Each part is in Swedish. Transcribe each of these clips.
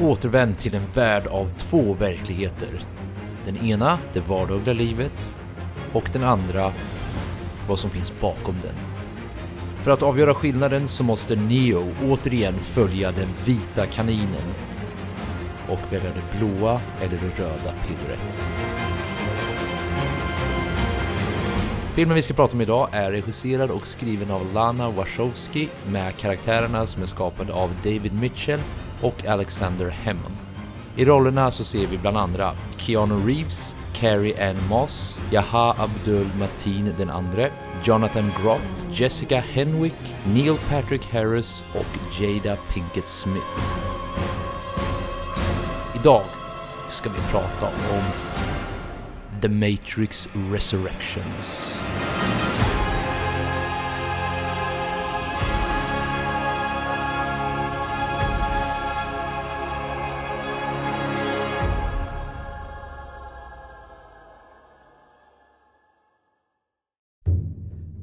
återvänt till en värld av två verkligheter. Den ena, det vardagliga livet, och den andra, vad som finns bakom den. För att avgöra skillnaden så måste Neo återigen följa den vita kaninen och välja det blåa eller det röda pillret. Filmen vi ska prata om idag är regisserad och skriven av Lana Wachowski med karaktärerna som är skapade av David Mitchell och Alexander Hammond. I rollerna så ser vi bland andra Keanu Reeves, Carrie Ann Moss, Yaha Abdul Mateen den andre, Jonathan Groff, Jessica Henwick, Neil Patrick Harris och Jada Pinkett Smith. Idag ska vi prata om The Matrix Resurrections.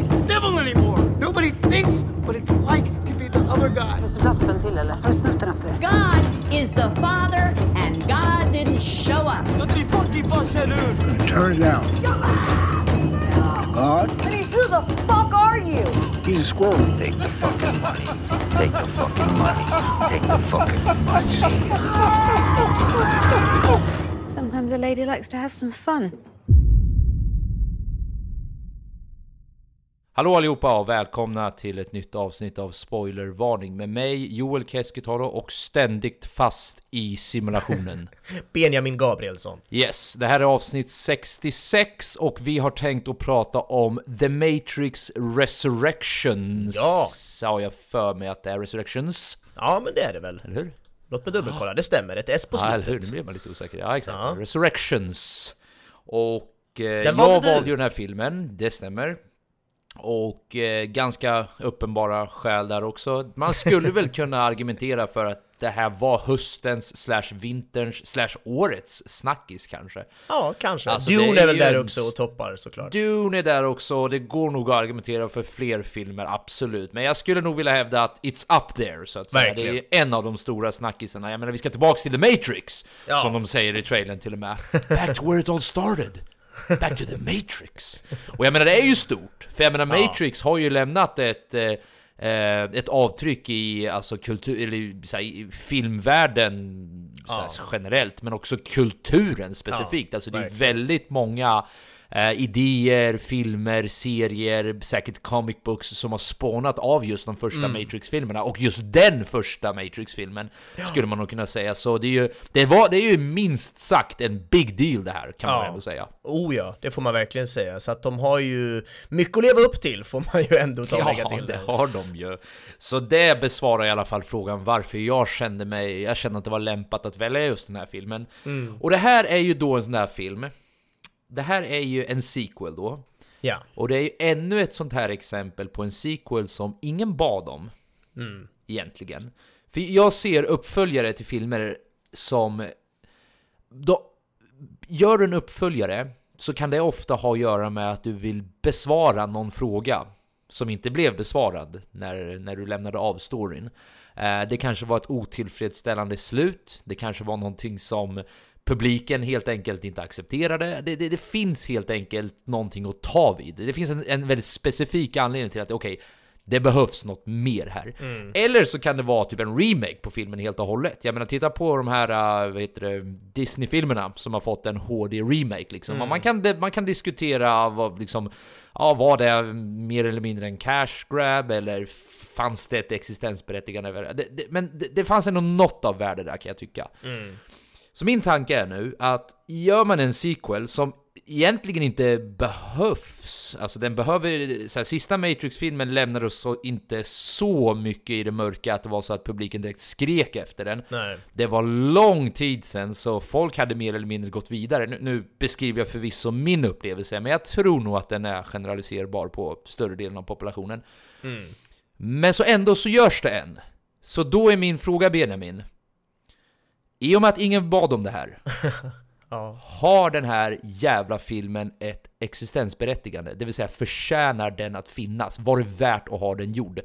civil anymore. Nobody thinks what it's like to be the other guy. Glassen till eller? Har du snott den efter det? God is the Father, and God didn't show up. Turn it down. God, Hey, who the fuck are you? he's a squirrel. Take the fucking money. Take the fucking money. Take the fucking money. Sometimes a lady likes to have some fun. Hallå allihopa och välkomna till ett nytt avsnitt av Spoilervarning med mig Joel Keskitalo och ständigt fast i simulationen. Benjamin Gabrielsson. Yes, det här är avsnitt 66 och vi har tänkt att prata om The Matrix Resurrections. Ja. Sa jag för mig att det är Resurrections, Ja, men det är det väl. eller hur? Låt mig dubbelkolla, det stämmer. Ett S på Ja, eller hur? Nu slutet. blir man lite osäker. Ja, exakt. Ja. Resurrections. Och eh, jag valde du. valde ju den här filmen, det stämmer. Och eh, ganska uppenbara skäl där också. Man skulle väl kunna argumentera för att det här var höstens slash vinterns slash årets snackis kanske. Ja, kanske. Alltså, Dune är väl där en också och toppar såklart. Dune är där också, det går nog att argumentera för fler filmer, absolut. Men jag skulle nog vilja hävda att it's up there, så att säga. Det är en av de stora snackisarna. Jag menar, vi ska tillbaks till The Matrix, Ja. som de säger i trailern till och med. Back to where it all started. Back to the Matrix. Och jag menar, det är ju stort. För jag menar. Matrix har ju lämnat ett... Eh, eh, ett avtryck i alltså kultur, eller så här, i filmvärlden så här, Ja. generellt, men också kulturen specifikt. Ja, alltså det är verkligen. väldigt många eh, idéer, filmer, serier, säkert comic books som har spånat av just de första Mm. Matrix-filmerna. Och just den första Matrix-filmen skulle man nog kunna säga. Så det är ju, det var, det är ju minst sagt en big deal det här, kan man Ja. ändå säga. Oh ja, det får man verkligen säga. Så att de har ju mycket att leva upp till, får man ju ändå ta och lägga Ja, till det där. har de ju. Så det besvarar i alla fall frågan varför jag kände mig, jag kände att det var lämpat att välja just den här filmen. Mm. Och det här är ju då en sån här film. Det här är ju en sequel då. Ja. Och det är ju ännu ett sånt här exempel på en sequel som ingen bad om. Mm. Egentligen. För jag ser uppföljare till filmer som... Då, gör du en uppföljare så kan det ofta ha att göra med att du vill besvara någon fråga som inte blev besvarad när, när du lämnade av storyn. Eh, det kanske var ett otillfredsställande slut. Det kanske var någonting som publiken helt enkelt inte accepterade. Det, det, det finns helt enkelt någonting att ta vid. Det finns en, en väldigt specifik anledning till att okej, det behövs något mer här. Eller så kan det vara typ en remake på filmen helt och hållet. Jag menar, titta på de här vad heter det, Disney-filmerna som har fått en HD-remake. Liksom. Man, kan, man kan diskutera vad, liksom, ja, var det mer eller mindre en cash grab eller fanns det ett existensberättigande? det? Det, men det, det fanns ändå något av värde där kan jag tycka. Så min tanke är nu att gör man en sequel som egentligen inte behövs. Alltså den behöver, så här, sista Matrix-filmen lämnade oss så, inte så mycket i det mörka att det var så att publiken direkt skrek efter den. Nej. Det var lång tid sedan, så folk hade mer eller mindre gått vidare. Nu, nu beskriver jag förvisso min upplevelse, men jag tror nog att den är generaliserbar på större delen av populationen. Mm. Men så ändå så görs det en. Så då är min fråga Benjamin. I och med att ingen bad om det här, Ja. har den här jävla filmen ett existensberättigande? Det vill säga, förtjänar den att finnas? Var det värt att ha den gjord?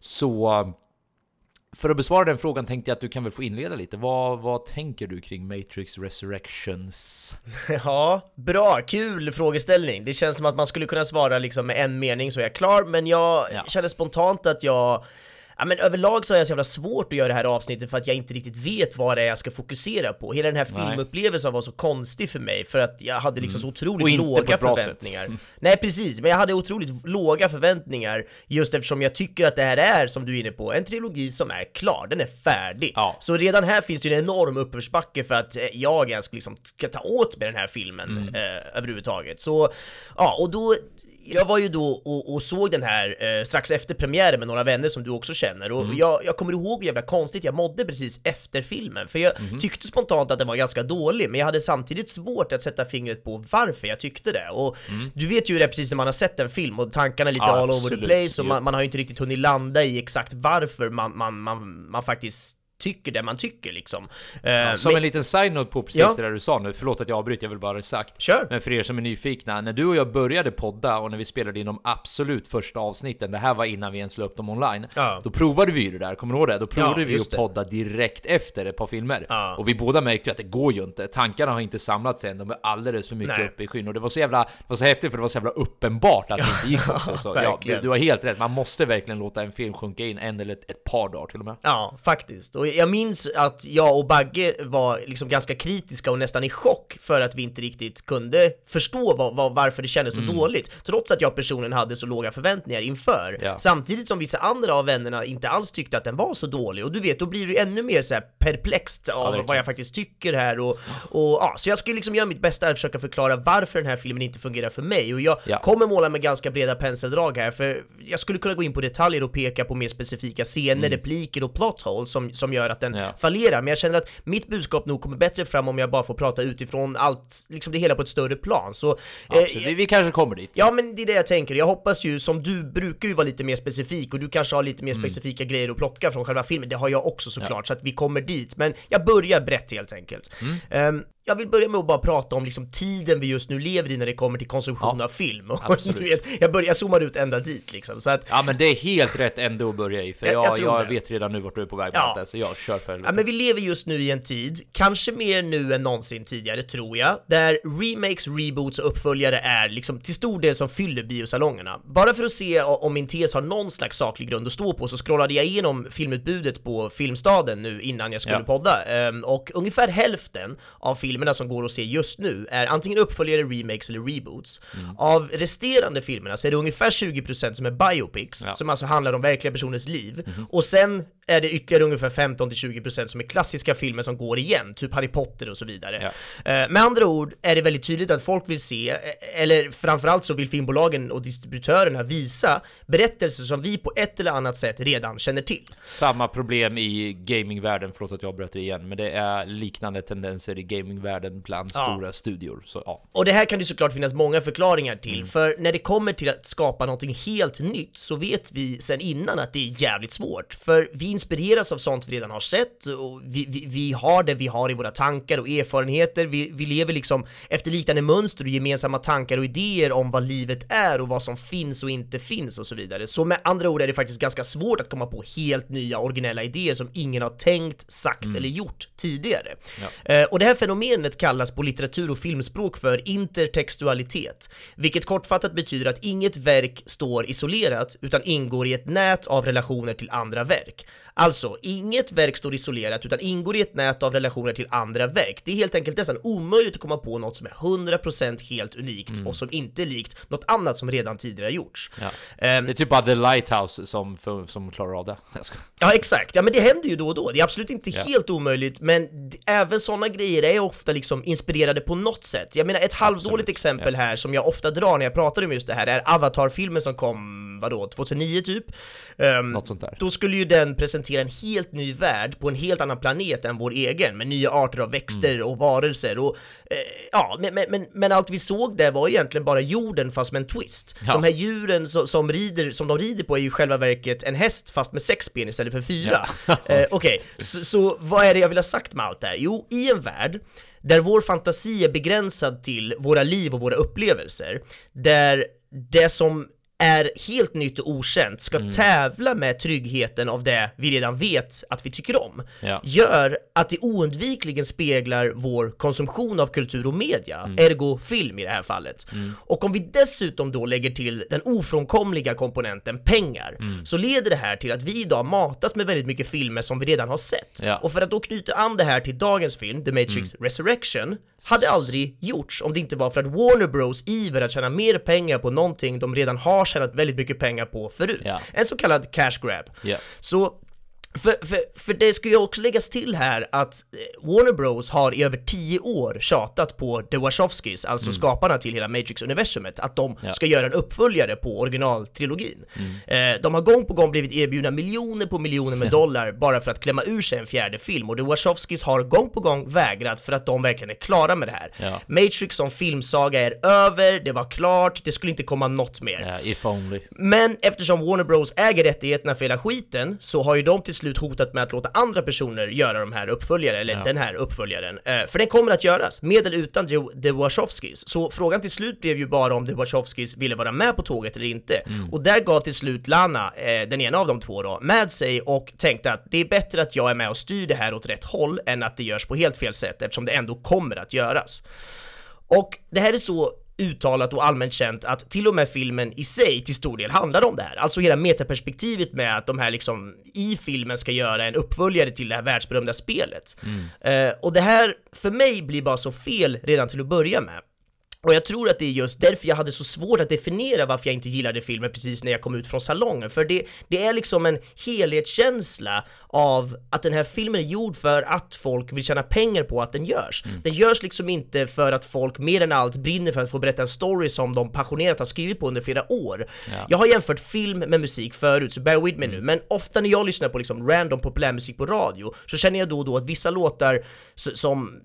Så för att besvara den frågan tänkte jag att du kan väl få inleda lite. Vad, vad tänker du kring Matrix Resurrections? Ja, bra, kul frågeställning. Det känns som att man skulle kunna svara liksom med en mening så är jag klar, men jag Ja. känner spontant att jag Ja men överlag så har jag så jävla svårt att göra det här avsnittet för att jag inte riktigt vet vad det är jag ska fokusera på. Hela den här Nej. filmupplevelsen var så konstig för mig för att jag hade liksom så Och otroligt låga förväntningar. Nej precis, men jag hade otroligt låga förväntningar just eftersom jag tycker att det här är, som du är inne på, en trilogi som är klar, den är färdig. Ja. Så redan här finns det ju en enorm uppförsbacke för att eh, jag ens liksom ska ta åt mig den här filmen Mm. eh, överhuvudtaget. Så, ja, och då jag var ju då och, och såg den här eh, strax efter premiären med några vänner som du också känner och Mm. jag, jag kommer ihåg hur jävla konstigt jag mådde precis efter filmen för jag Mhm. tyckte spontant att den var ganska dålig men jag hade samtidigt svårt att sätta fingret på varför jag tyckte det och du vet ju det är precis när man har sett en film och tankarna är lite Mm. Ja, all over the absolut. place och man, man har ju inte riktigt hunnit landa i exakt varför man, man, man, man faktiskt tycker det man tycker liksom. Eh, Som men- en liten side-note på precis Ja. det där du sa nu, förlåt att jag avbryter, jag vill bara ha det sagt. Kör! Men för er som är nyfikna, när du och jag började podda och när vi spelade in de absolut första avsnitten, det här var innan vi ens la upp dem online, Ja. då provade vi ju det där, kommer du ihåg det? Då provade Ja, vi att podda direkt efter ett par filmer. Ja. Och vi båda märkte att det går ju inte, tankarna har inte samlats än, de är alldeles för mycket Nej. uppe i skyn. Och det var så jävla, det var så häftigt för det var så jävla uppenbart att det inte gick också. Så, ja, du, du har helt rätt, man måste verkligen låta en film sjunka in en eller ett, ett par dagar till och med. Ja, faktiskt. Och jag minns att jag och Bagge var liksom ganska kritiska och nästan i chock för att vi inte riktigt kunde förstå vad, vad, varför det kändes så dåligt, trots att jag personligen hade så låga förväntningar inför. Ja. Samtidigt som vissa andra av vännerna inte alls tyckte att den var så dålig, och du vet, då blir du ännu mer så perplext av verkligen. vad jag faktiskt tycker här och, och ja, så jag skulle liksom göra mitt bästa att försöka förklara varför den här filmen inte fungerar för mig, och jag Ja. kommer måla med ganska breda penseldrag här, för jag skulle kunna gå in på detaljer och peka på mer specifika scener, repliker och plot holes som, som gör att den. Ja. fallerar, men jag känner att mitt budskap nog kommer bättre fram om jag bara får prata utifrån allt, liksom det hela på ett större plan. Så, Ja, eh, vi, vi kanske kommer dit. Ja men det är det jag tänker, jag hoppas ju som du brukar ju vara lite mer specifik och du kanske har lite mer Mm. specifika grejer att plocka från själva filmen, det har jag också såklart, så att vi kommer dit. Men jag börjar brett helt enkelt. Mm. Ehm, jag vill börja med att bara prata om liksom tiden vi just nu lever i när det kommer till konsumtion Ja, av film. Och du vet, jag börjar zooma ut ända dit liksom, så att Ja men det är helt rätt ändå att börja i, för Jag- jag, jag vet redan nu vart du är på väg med Ja. det, så jag kör för Ja, men vi lever just nu i en tid, kanske mer nu än någonsin tidigare tror jag, där remakes, reboots och uppföljare är liksom till stor del som fyller biosalongerna. Bara för att se om min tes har någon slags saklig grund att stå på så scrollade jag igenom filmutbudet på Filmstaden nu innan jag skulle Ja. podda Ehm, och ungefär hälften av filmerna som går att se just nu är antingen uppföljare, remakes eller reboots. Mm. Av resterande filmerna så är det ungefär 20% som är biopics, Ja. Som alltså handlar om verkliga personers liv, och sen är det ytterligare ungefär 15-20% som är klassiska filmer som går igen, typ Harry Potter och så vidare. Ja. Eh, Med andra ord är det väldigt tydligt att folk vill se, eh, eller framförallt så vill filmbolagen och distributörerna visa berättelser som vi på ett eller annat sätt redan känner till. Samma problem i gamingvärlden, förlåt att jag bröt det igen, men det är liknande tendenser i gamingvärlden bland Ja. stora studior. Så ja. Och det här kan det såklart finnas många förklaringar till, Mm. för när det kommer till att skapa någonting helt nytt så vet vi sen innan att det är jävligt svårt. För vi inspireras av sånt vi redan har sett och vi, vi, vi har det vi har i våra tankar och erfarenheter. Vi, vi lever liksom efter liknande mönster och gemensamma tankar och idéer om vad livet är och vad som finns och inte finns och så vidare. Så med andra ord är det faktiskt ganska svårt att komma på helt nya originella idéer som ingen har tänkt, sagt eller gjort tidigare. Eh, och det här fenomenet kallas på litteratur och filmspråk för intertextualitet, vilket kortfattat betyder att inget verk står isolerat utan ingår i ett nät av relationer till andra verk. Alltså, inget verk står isolerat utan ingår i ett nät av relationer till andra verk. Det är helt enkelt nästan omöjligt att komma på något som är 100% helt unikt och som inte är likt något annat som redan tidigare gjorts. Ja. Ehm, Det är typ bara The Lighthouse som, som klarar av det. Ja exakt, ja men det händer ju då och då, det är absolut inte Ja. helt omöjligt men även sådana grejer är of- ofta liksom inspirerade på något sätt. Jag menar ett halvdåligt exempel här som jag ofta drar när jag pratar om just det här är Avatar-filmen som kom, vadå, 2009 typ? Um, Något sånt där. Då skulle ju den presentera en helt ny värld på en helt annan planet än vår egen med nya arter av växter Mm. och varelser och eh, ja, men, men, men, allt vi såg där var egentligen bara jorden fast med en twist. Ja. De här djuren som, som, rider, som de rider på är ju i själva verket en häst fast med sex ben istället för fyra. Ja. Eh, Okej, så, så vad är det jag vill ha sagt med allt det här? Jo, i en värld där vår fantasi är begränsad till våra liv och våra upplevelser, där det som är helt nytt och okänt ska Mm. tävla med tryggheten av det vi redan vet att vi tycker om, Ja. gör att det oundvikligen speglar vår konsumtion av kultur och media, Mm. ergo film i det här fallet. Och om vi dessutom då lägger till den ofrånkomliga komponenten pengar, Mm. så leder det här till att vi idag matas med väldigt mycket filmer som vi redan har sett. Ja. Och för att då knyta an det här till dagens film, The Matrix Mm. Resurrection, hade aldrig gjorts om det inte var för att Warner Bros iver att tjäna mer pengar på någonting de redan har tjänat väldigt mycket pengar på förut. Ja. En så kallad cash grab. Ja. Så för, för, för det ska ju också läggas till här att eh, Warner Bros har i över 10 år tjatat på The Wachowskis, alltså skaparna till hela Matrix-universumet, att de Mm. Ja. ska göra en uppföljare på originaltrilogin. Mm. Eh, de har gång på gång blivit erbjudna miljoner på miljoner med dollar bara för att klämma ur sig en fjärde film och The Wachowskis har gång på gång vägrat för att de verkligen är klara med det här. Ja. Matrix som filmsaga är över, det var klart, det skulle inte komma något mer. Ja, if only. Men eftersom Warner Bros äger rättigheterna för hela skiten så har ju de till slut hotat med att låta andra personer göra de här uppföljare, eller Ja. den här uppföljaren. Eh, för den kommer att göras, med eller utan The- Wachowskis. Så frågan till slut blev ju bara om The Wachowskis ville vara med på tåget eller inte. Mm. Och där gav till slut Lana, eh, den ena av de två då, med sig och tänkte att det är bättre att jag är med och styr det här åt rätt håll än att det görs på helt fel sätt eftersom det ändå kommer att göras. Och det här är så uttalat och allmänt känt att till och med filmen i sig till stor del handlar om det här. Alltså hela metaperspektivet med att de här liksom i filmen ska göra en uppföljare till det här världsberömda spelet. Eh, och det här för mig blir bara så fel redan till att börja med. Och jag tror att det är just därför jag hade så svårt att definiera varför jag inte gillade filmen precis när jag kom ut från salongen. För det, det är liksom en helhetskänsla av att den här filmen är gjord för att folk vill tjäna pengar på att den görs. Den görs liksom inte för att folk mer än allt brinner för att få berätta en story som de passionerat har skrivit på under flera år. Jag har jämfört film med musik förut, så bear with me nu, men ofta när jag lyssnar på liksom random populärmusik på radio så känner jag då och då att vissa låtar som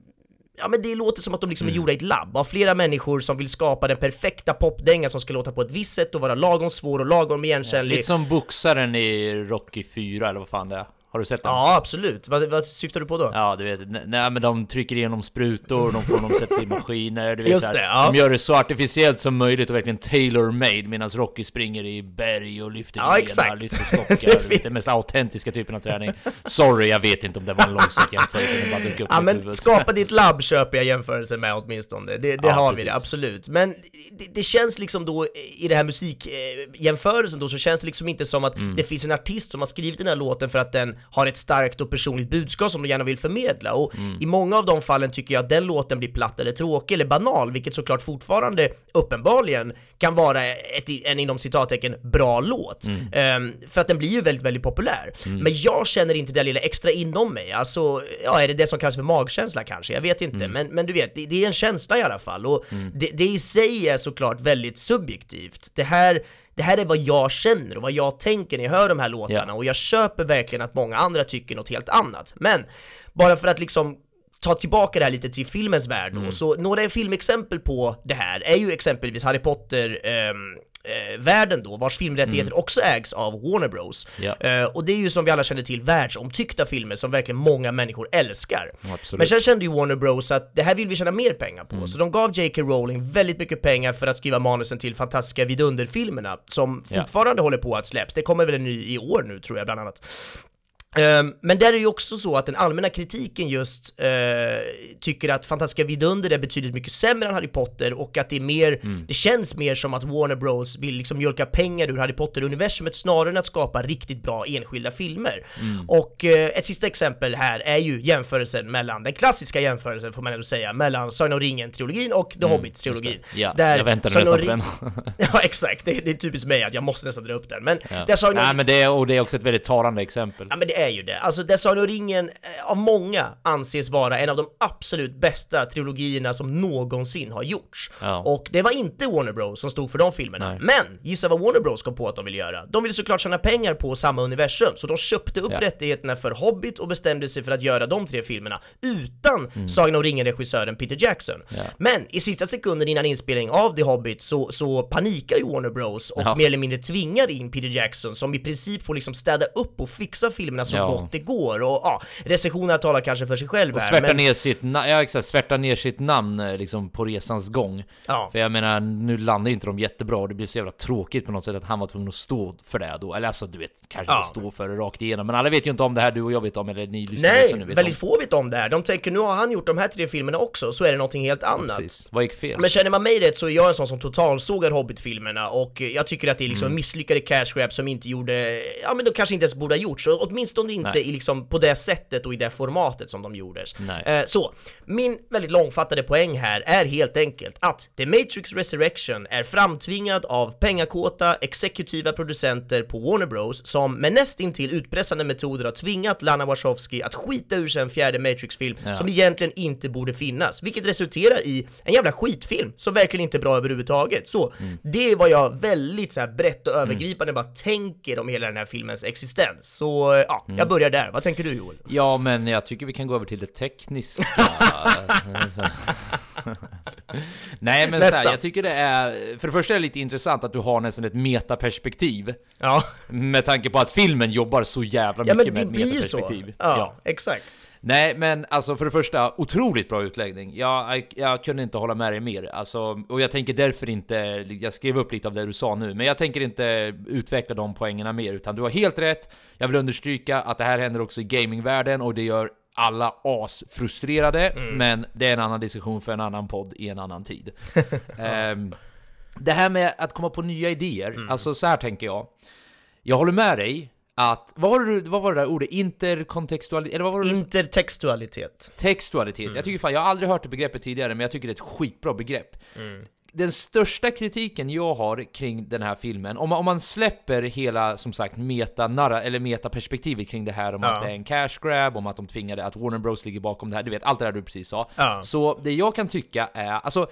Ja men det låter som att de liksom är gjorda i ett labb av flera människor som vill skapa den perfekta popdängan som ska låta på ett visst sätt och vara lagom svår och lagom igenkännlig. Lite som boxaren i Rocky 4 eller vad fan det är. Har du sett den? Ja, absolut. Vad, vad syftar du på då? Ja, du vet, nej men de trycker igenom sprutor, de får dem sätta i maskiner, du vet Just det, ja. De gör det så artificiellt som möjligt och verkligen tailor-made medan Rocky springer i berg och lyfter Ja, grenar, lyfter stockar, du vet, den mest autentiska typen av träning. Sorry, jag vet inte om det var en långsökt jämförelse, den bara dök upp Ja men huvudet. skapa ditt labb köper jag jämförelsen med åtminstone, det, det Ja, har vi precis. det absolut. Men det, det känns liksom då i det här musikjämförelsen då så känns det liksom inte som att Mm. det finns en artist som har skrivit den här låten för att den har ett starkt och personligt budskap som de gärna vill förmedla. Och Mm. i många av de fallen tycker jag att den låten blir platt eller tråkig eller banal, vilket såklart fortfarande uppenbarligen kan vara ett, en inom citattecken bra låt. Mm. Ehm, för att den blir ju väldigt, väldigt populär. Men jag känner inte det lilla extra inom mig. Alltså, ja, är det det som kallas för magkänsla kanske? Jag vet inte. Men, men du vet, det, det är en känsla i alla fall. Och det, det i sig är såklart väldigt subjektivt. Det här det här är vad jag känner och vad jag tänker när jag hör de här låtarna Ja. och jag köper verkligen att många andra tycker något helt annat. Men bara för att liksom ta tillbaka det här lite till filmens värld då, så några filmexempel på det här är ju exempelvis Harry Potter ehm, eh, världen då, vars filmrättigheter också ägs av Warner Bros. Ja. Eh, och det är ju som vi alla känner till världsomtyckta filmer som verkligen många människor älskar. Absolut. Men sen kände ju Warner Bros att det här vill vi tjäna mer pengar på, så de gav J.K. Rowling väldigt mycket pengar för att skriva manusen till fantastiska vidunderfilmerna som Ja. fortfarande håller på att släpps. Det kommer väl en ny i år nu tror jag bland annat. Ehm, men där är det ju också så att den allmänna kritiken just eh, tycker att Fantastiska vidunder är betydligt mycket sämre än Harry Potter och att det är mer, det känns mer som att Warner Bros vill liksom mjölka pengar ur Harry Potter-universumet snarare än att skapa riktigt bra enskilda filmer. Och eh, ett sista exempel här är ju jämförelsen mellan, den klassiska jämförelsen får man ändå säga, mellan Sagan om ringen-trilogin och The Hobbit-trilogin. Ja, Där jag om nästan på den. ja exakt, det, det är typiskt mig att jag måste nästan dra upp den. Men Ja. där Sagan om Nej men det är, och det är också ett väldigt talande exempel. Ja men det är ju det. Alltså där Sagan om ringen eh, av många anses vara en av de absolut bästa trilogierna som någonsin har gjorts. Ja. Och det var inte Warner Bros som stod för de filmerna. Nej. Men gissa vad Warner Bros kom på att de ville göra? De ville såklart tjäna pengar på samma universum, så de köpte upp Ja. rättigheterna för Hobbit och bestämde sig för att göra de tre filmerna utan Mm. Sagan om ringen-regissören Peter Jackson. Men i sista sekunden innan inspelning av The Hobbit så, så panikar ju Warner Bros och Ja. mer eller mindre tvingar in Peter Jackson som i princip får liksom städa upp och fixa filmerna så Ja. gott det går och ja, recensionerna talar kanske för sig själv Och här, svärta men ner sitt, ja, exakt, svärta ner sitt namn eh, liksom på resans gång. Ja. För jag menar, nu landar ju inte de jättebra och det blir så jävla tråkigt på något sätt att han var tvungen att stå för det då. Eller alltså du vet, kanske Ja. inte stå för det rakt igenom. Men alla vet ju inte om det här du och jag vet om, eller ni lyssnar Nej, också nu vet väldigt om. få vet om det här. De tänker nu har han gjort de här tre filmerna också, så är det någonting helt annat. Precis. Vad gick fel? Men känner man mig rätt så är jag en sån som totalsågar Hobbit-filmerna och jag tycker att det är liksom Mm. misslyckade cash grab som inte gjorde, ja men de kanske inte ens borde ha gjorts, och åtminstone inte Nej. i liksom på det sättet och i det formatet som de gjordes. Eh, så, min väldigt långfattade poäng här är helt enkelt att The Matrix Resurrection är framtvingad av pengakåta exekutiva producenter på Warner Bros som med nästintill utpressande metoder har tvingat Lana Wachowski att skita ur sig en fjärde Matrix-film Ja. som egentligen inte borde finnas, vilket resulterar i en jävla skitfilm som verkligen inte är bra överhuvudtaget. Så Mm. det är vad jag väldigt så här brett och övergripande bara tänker om hela den här filmens existens. Så ja, Mm. jag börjar där. Vad tänker du Joel? Ja, men jag tycker vi kan gå över till det tekniska. Nej, men så här, jag tycker det är... För det första är det lite intressant att du har nästan ett metaperspektiv. Ja, Med tanke på att filmen jobbar så jävla ja mycket men det med blir så. metaperspektiv. Ja, exakt. Nej, men alltså för det första, otroligt bra utläggning. Jag, jag, jag kunde inte hålla med dig mer. Alltså, och jag tänker därför inte, jag skrev upp lite av det du sa nu, men jag tänker inte utveckla de poängerna mer, utan du har helt rätt. Jag vill understryka att det här händer också i gamingvärlden och det gör alla asfrustrerade, men det är en annan diskussion för en annan podd i en annan tid. Ehm, det här med att komma på nya idéer, alltså så här tänker jag. Jag håller med dig att, vad var det, vad var det där ordet? Interkontextualitet? Eller vad var det? Intertextualitet. Textualitet. Jag tycker fan, jag har aldrig hört det begreppet tidigare, men jag tycker det är ett skitbra begrepp. Den största kritiken jag har kring den här filmen, om man, om man släpper hela, som sagt, meta eller metaperspektivet kring det här om Ja. att det är en cash grab, om att de tvingade, att Warner Bros ligger bakom det här, du vet, allt det där du precis sa. Ja. Så det jag kan tycka är, alltså,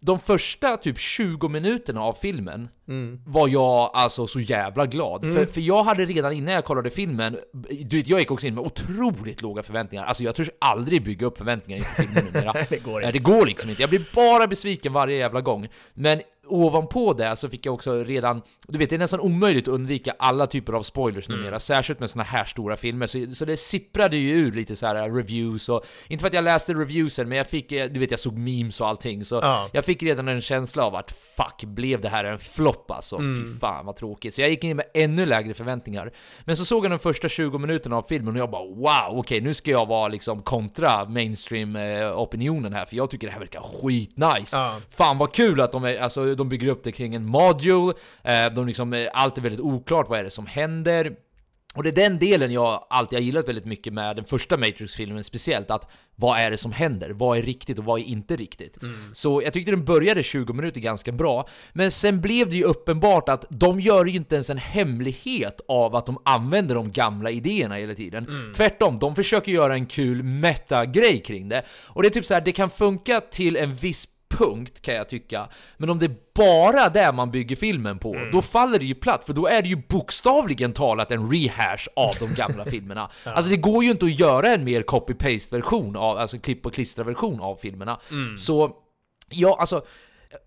de första typ 20 minuterna av filmen Mm. var jag alltså så jävla glad. För, för jag hade redan innan jag kollade filmen, du vet jag gick också in med otroligt låga förväntningar. Alltså jag törs aldrig bygga upp förväntningar inför filmen numera. det går inte. det går liksom inte. Jag blir bara besviken varje jävla gång. Men ovanpå det så fick jag också redan, du vet det är nästan omöjligt att undvika alla typer av spoilers Mm. numera, särskilt med såna här stora filmer. Så, så det sipprade ju ur lite så här reviews och, inte för att jag läste reviewsen, men jag fick, eh, du vet jag såg memes och allting, så Ja. jag fick redan en känsla av att fuck, blev det här en flopp alltså? Fy fan vad tråkigt. Så jag gick in med ännu lägre förväntningar. Men så såg jag de första 20 minuterna av filmen och jag bara wow, okej nu ska jag vara liksom kontra mainstream-opinionen här, för jag tycker det här verkar skitnice. Ja. Fan vad kul att de, är, alltså, de bygger upp det kring en module, eh, de liksom, eh, allt är väldigt oklart, vad är det som händer? Och det är den delen jag alltid har gillat väldigt mycket med den första Matrix-filmen speciellt, att vad är det som händer? Vad är riktigt och vad är inte riktigt? Så jag tyckte den började 20 minuter ganska bra, men sen blev det ju uppenbart att de gör ju inte ens en hemlighet av att de använder de gamla idéerna hela tiden. Tvärtom, de försöker göra en kul meta-grej kring det. Och det är typ så här, det kan funka till en viss punkt kan jag tycka. Men om det är bara det man bygger filmen på, då faller det ju platt, för då är det ju bokstavligen talat en rehash av de gamla filmerna. Alltså det går ju inte att göra en mer copy-paste version av, alltså klipp och klistra version av filmerna. Så, ja alltså,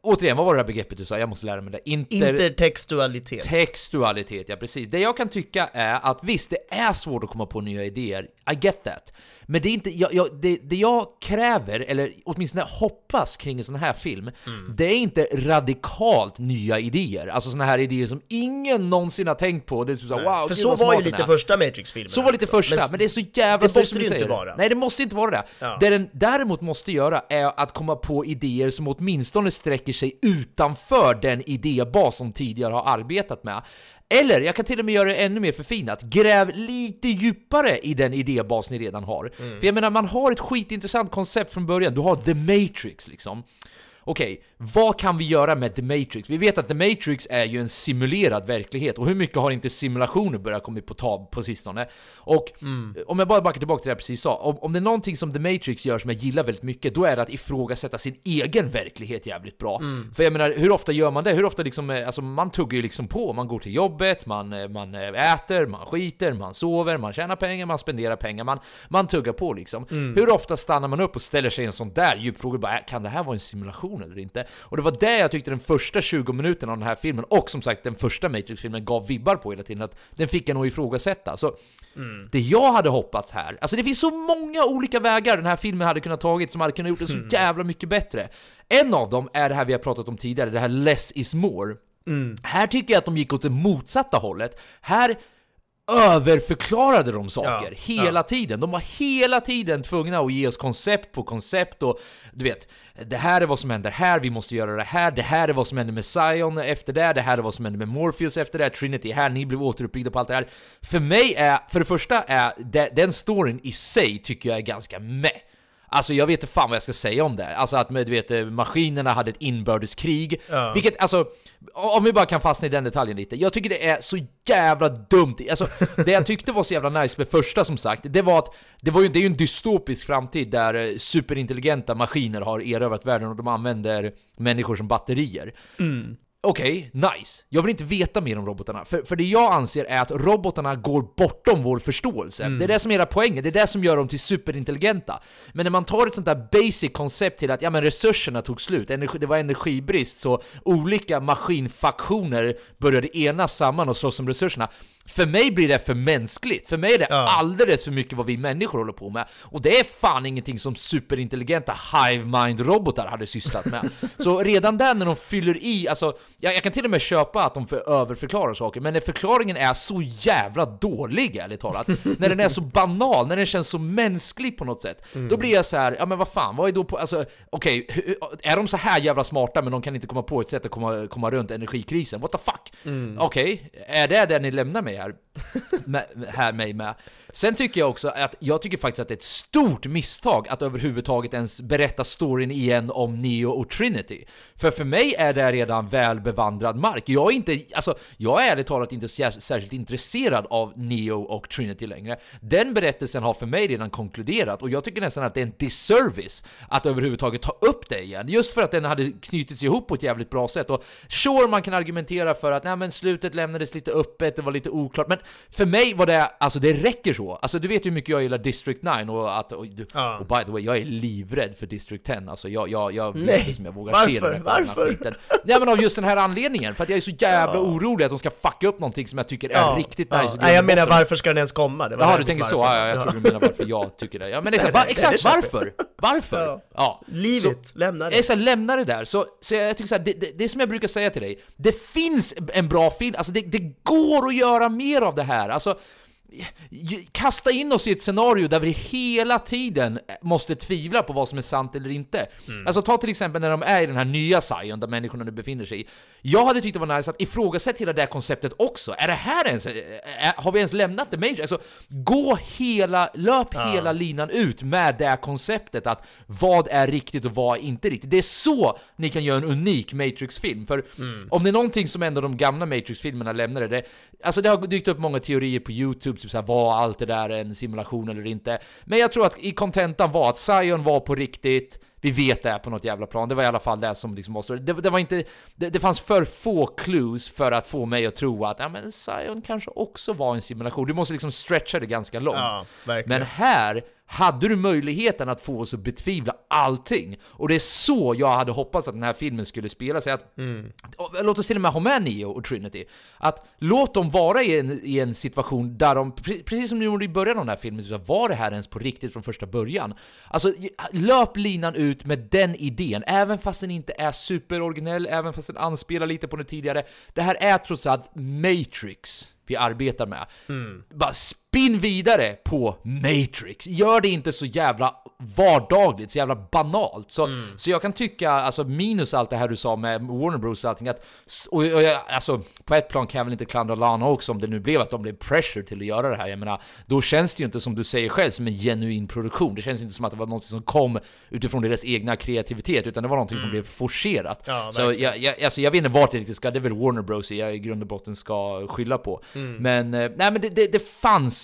återigen, vad var det där begreppet du sa? Jag måste lära mig det. Inter... Intertextualitet. Textualitet, ja precis. Det jag kan tycka är att visst, det är svårt att komma på nya idéer. I get that. Men det är inte, jag, jag, det, det jag kräver, eller åtminstone hoppas kring en sån här film, det är inte radikalt nya idéer. Alltså såna här idéer som ingen någonsin har tänkt på. Det är typ såhär, wow, För gud, så var ju lite första Matrix-filmen. Så var lite första, men, det är så jävla det så måste det inte säger. vara. Nej, det måste inte vara det. Ja. Det den däremot måste göra är att komma på idéer som åtminstone sträcker sig utanför den idébas som tidigare har arbetat med. Eller, jag kan till och med göra det ännu mer förfinat, gräv lite djupare i den idébas ni redan har. För jag menar, man har ett skitintressant koncept från början, du har The Matrix liksom. Okej, vad kan vi göra med The Matrix? Vi vet att The Matrix är ju en simulerad verklighet, och hur mycket har inte simulationer börjat komma på tal på sistone? Och om jag bara backar tillbaka till det jag precis sa, om, om det är någonting som The Matrix gör som jag gillar väldigt mycket, då är det att ifrågasätta sin egen verklighet jävligt bra. För jag menar, hur ofta gör man det? Hur ofta liksom, eh, alltså man tuggar ju liksom på, man går till jobbet, man, eh, man eh, äter, man skiter, man sover, man tjänar pengar, man spenderar pengar, man, man tuggar på liksom. Hur ofta stannar man upp och ställer sig en sån där djup fråga, bara, äh, kan det här vara en simulation eller inte? Och det var det jag tyckte den första 20 minuterna av den här filmen, och som sagt den första Matrix-filmen gav vibbar på hela tiden, att den fick en att ifrågasätta. Så det jag hade hoppats här, alltså det finns så många olika vägar den här filmen hade kunnat tagit som hade kunnat gjort den så jävla mycket bättre. En av dem är det här vi har pratat om tidigare, det här less is more. Här tycker jag att de gick åt det motsatta hållet. Här överförklarade de saker Ja, hela tiden. De var hela tiden tvungna att ge oss koncept på koncept och du vet, det här är vad som händer här, vi måste göra det här, det här är vad som händer med Zion efter det, det här är vad som händer med Morpheus efter det, Trinity är här, ni blev återuppbyggda på allt det här. För mig är, för det första är de, den storyn i sig tycker jag är ganska meh. Alltså jag vet inte fan vad jag ska säga om det. Alltså att du vet, eh, maskinerna hade ett inbördeskrig. Ja. Vilket, alltså, om vi bara kan fastna i den detaljen lite. Jag tycker det är så jävla dumt. Alltså, det jag tyckte var så jävla nice med första som sagt, det var att det, var ju, det är ju en dystopisk framtid där eh, superintelligenta maskiner har erövrat världen och de använder människor som batterier. Okej, nice. Jag vill inte veta mer om robotarna, för, för det jag anser är att robotarna går bortom vår förståelse. Det är det som är hela poängen, det är det som gör dem till superintelligenta. Men när man tar ett sånt där basic koncept till att ja men resurserna tog slut, energi, det var energibrist, så olika maskinfaktioner började enas samman och slåss om resurserna. För mig blir det för mänskligt, för mig är det Ja. alldeles för mycket vad vi människor håller på med. Och det är fan ingenting som superintelligenta hive mind robotar hade sysslat med. Så redan där när de fyller i, alltså, jag, jag kan till och med köpa att de för, överförklarar saker, men när förklaringen är så jävla dålig, ärligt talat, när den är så banal, när den känns så mänsklig på något sätt, då blir jag så här, ja men vad fan, vad är då på, alltså, okej, hur- är de så här jävla smarta men de kan inte komma på ett sätt att komma, komma runt energikrisen? What the fuck? Okej, är det det ni lämnar mig här? med, här mig med. Sen tycker jag också att jag tycker faktiskt att det är ett stort misstag att överhuvudtaget ens berätta storyn igen om Neo och Trinity. För för mig är det redan väl bevandrad mark. Jag är inte, alltså, jag är ärligt talat inte särskilt intresserad av Neo och Trinity längre. Den berättelsen har för mig redan konkluderat och jag tycker nästan att det är en disservice att överhuvudtaget ta upp det igen. Just för att den hade knutits ihop på ett jävligt bra sätt. Och sure, man kan argumentera för att nej, men slutet lämnades lite öppet, det var lite oklart, men för mig var det, alltså det räcker så. Alltså du vet ju hur mycket jag gillar District 9 och att, och, du- Ja. och by the way, jag är livrädd för District 10. Alltså jag, jag, jag vet Nej, inte som jag vågar varför? se den här Varför? skiten. Nej men av just den här anledningen, för att jag är så jävla orolig att de ska fucka upp någonting som jag tycker är riktigt ja. nice. Nej, jag menar varför ska den ens komma? Det var Jaha, du tänker varför. så? Ja, ja, jag tror du menar varför jag tycker det. Ja, men exakt, va, nej, exakt varför? Varför? Ja. It, lämna det. Exakt, lämna det där. Så, så jag tycker så här, det, det, det är som jag brukar säga till dig, det finns en bra film, alltså det, det går att göra mer av det här. Alltså, kasta in oss i ett scenario där vi hela tiden måste tvivla på vad som är sant eller inte. Alltså ta till exempel när de är i den här nya Zion där människorna nu befinner sig. Jag hade tyckt det var nice att ifrågasätta hela det här konceptet också. Är det här ens, har vi ens lämnat det Matrix? Alltså, gå hela, löp hela linan ut med det här konceptet att vad är riktigt och vad är inte riktigt. Det är så ni kan göra en unik Matrix-film. För om det är någonting som ändå de gamla Matrix-filmerna lämnade, det, alltså det har dykt upp många teorier på YouTube, typ såhär, var allt det där en simulation eller inte? Men jag tror att i kontentan var att Zion var på riktigt, vi vet det här på något jävla plan, det var i alla fall det som liksom var det, det var inte, det, det fanns för få clues för att få mig att tro att ja, men Zion kanske också var en simulation. Du måste liksom stretcha det ganska långt. Ja. Men här hade du möjligheten att få oss att betvivla allting. Och det är så jag hade hoppats att den här filmen skulle spela sig. Att, Och Låt oss till och med ha med Neo och Trinity. Att låt dem vara i en, i en situation där de, pre- precis som de gjorde i början av den här filmen, var det här ens på riktigt från första början? Alltså, löp linan ut med den idén, även fast den inte är superoriginell, även fast den anspelar lite på det tidigare. Det här är trots allt Matrix vi arbetar med. Bara sp- spinn vidare på Matrix. Gör det inte så jävla vardagligt, så jävla banalt. Så, Mm. så jag kan tycka, alltså minus allt det här du sa med Warner Bros och allting, att, och, och jag, alltså på ett plan kan jag väl inte klandra Lana också om det nu blev att de blev pressure till att göra det här. Jag menar, då känns det ju inte som du säger själv som en genuin produktion. Det känns inte som att det var något som kom utifrån deras egna kreativitet, utan det var någonting som blev forcerat. Mm. Ja, så jag, jag, alltså jag vet inte vart det riktigt ska, det är väl Warner Bros jag i grund och botten ska skylla på. Mm. Men, eh, nej men det, det, det fanns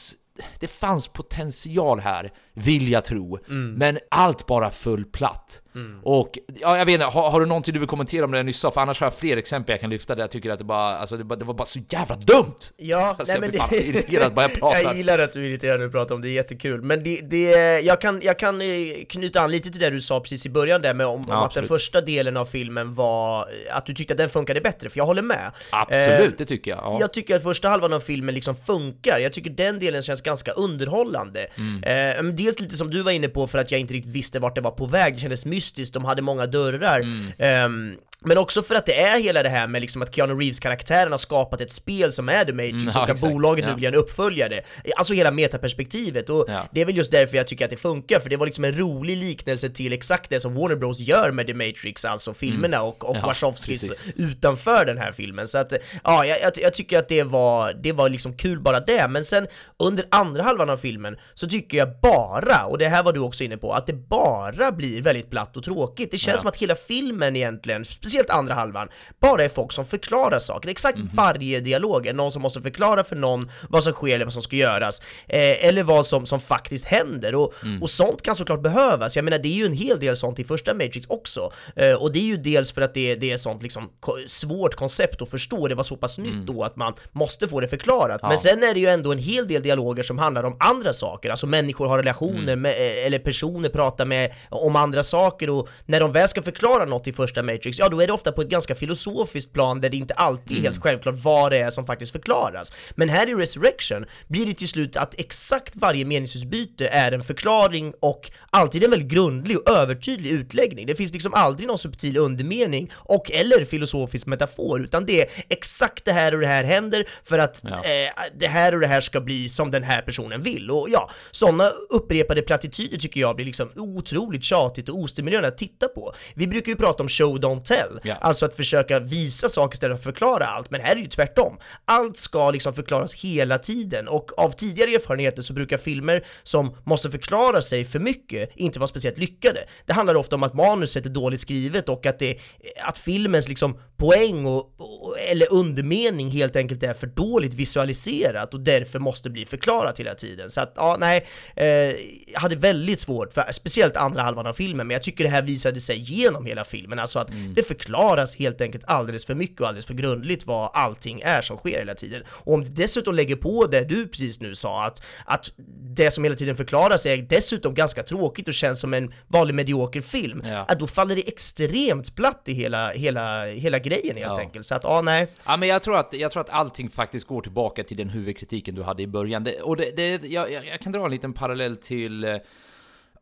det fanns potential här, vill jag tro. Mm. Men allt bara föll platt. Och ja, jag vet inte, har, har du någonting du vill kommentera om det jag nyss sa? För annars har jag fler exempel jag kan lyfta där jag tycker att det bara, alltså det, bara, det var bara så jävla dumt! Ja, Alltså, jag blir fan irriterad bara jag pratar. jag gillar att du är irriterad när du pratar om det, är jättekul. Men det, det, jag, kan, jag kan eh, knyta an lite till det du sa precis i början där med om, om Ja, att den första delen av filmen var, att du tyckte att den funkade bättre, för jag håller med. Absolut, Eh, det tycker jag. Ja. Jag tycker att första halvan av filmen liksom funkar, jag tycker den delen känns ganska underhållande. Mm. Eh, men dels lite som du var inne på för att jag inte riktigt visste vart det var på väg, det kändes mystiskt, de hade många dörrar. Mm. Ehm, men också för att det är hela det här med liksom att Keanu Reeves-karaktären har skapat ett spel som är The Matrix Mm, och att bolaget nu vill göra en uppföljare. Alltså hela metaperspektivet och Ja. det är väl just därför jag tycker att det funkar, för det var liksom en rolig liknelse till exakt det som Warner Bros gör med The Matrix, alltså filmerna och, och Mm. Ja, Wachowskis utanför den här filmen. Så att, ja, jag, jag, tycker att det var, det var liksom kul bara det, men sen under andra halvan av filmen så tycker jag bara, och det här var du också inne på, att det bara blir väldigt platt och tråkigt. Det känns som att hela filmen egentligen, speciellt andra halvan, bara är folk som förklarar saker. Exakt Mhm. varje dialog är någon som måste förklara för någon vad som sker eller vad som ska göras, eh, eller vad som, som faktiskt händer. Och, Mm. och sånt kan såklart behövas. Jag menar, det är ju en hel del sånt i första Matrix också. Eh, och det är ju dels för att det, det är sånt liksom svårt koncept att förstå, det var så pass nytt då att man måste få det förklarat. Mm. Ja. Men sen är det ju ändå en hel del dialoger som handlar om andra saker, alltså människor har relationer Mm. med, eh, eller personer pratar med om andra saker och när de väl ska förklara något i första Matrix, ja då är det ofta på ett ganska filosofiskt plan där det inte alltid är Mm. helt självklart vad det är som faktiskt förklaras. Men här i Resurrection blir det till slut att exakt varje meningsutbyte är en förklaring och alltid en väldigt grundlig och övertydlig utläggning. Det finns liksom aldrig någon subtil undermening och eller filosofisk metafor, utan det är exakt det här och det här händer för att Ja. eh, det här och det här ska bli som den här personen vill. Och ja, sådana upprepade plattityder tycker jag blir liksom otroligt tjatigt och ostimulerande att titta på. Vi brukar ju prata om show don't tell, Ja. alltså att försöka visa saker istället för att förklara allt, men här är det ju tvärtom. Allt ska liksom förklaras hela tiden och av tidigare erfarenheter så brukar filmer som måste förklara sig för mycket inte vara speciellt lyckade. Det handlar ofta om att manuset är dåligt skrivet och att, det, att filmens liksom poäng och, och, eller undermening helt enkelt är för dåligt visualiserat och därför måste bli förklarat hela tiden. Så att, ja, nej, eh, hade väldigt svårt, för, speciellt andra halvan av filmen, men jag tycker det här visade sig genom hela filmen, alltså att det förklaras helt enkelt alldeles för mycket och alldeles för grundligt vad allting är som sker hela tiden. Och om du dessutom lägger på det du precis nu sa, att, att det som hela tiden förklaras är dessutom ganska tråkigt och känns som en vanlig medioker film, Ja. att då faller det extremt platt i hela, hela, hela grejen helt Ja. enkelt. Så att, ja, nej. Ja, men jag tror, att, jag tror att allting faktiskt går tillbaka till den huvudkritiken du hade i början. Det, och det, det, jag, jag kan dra en liten parallell till eh,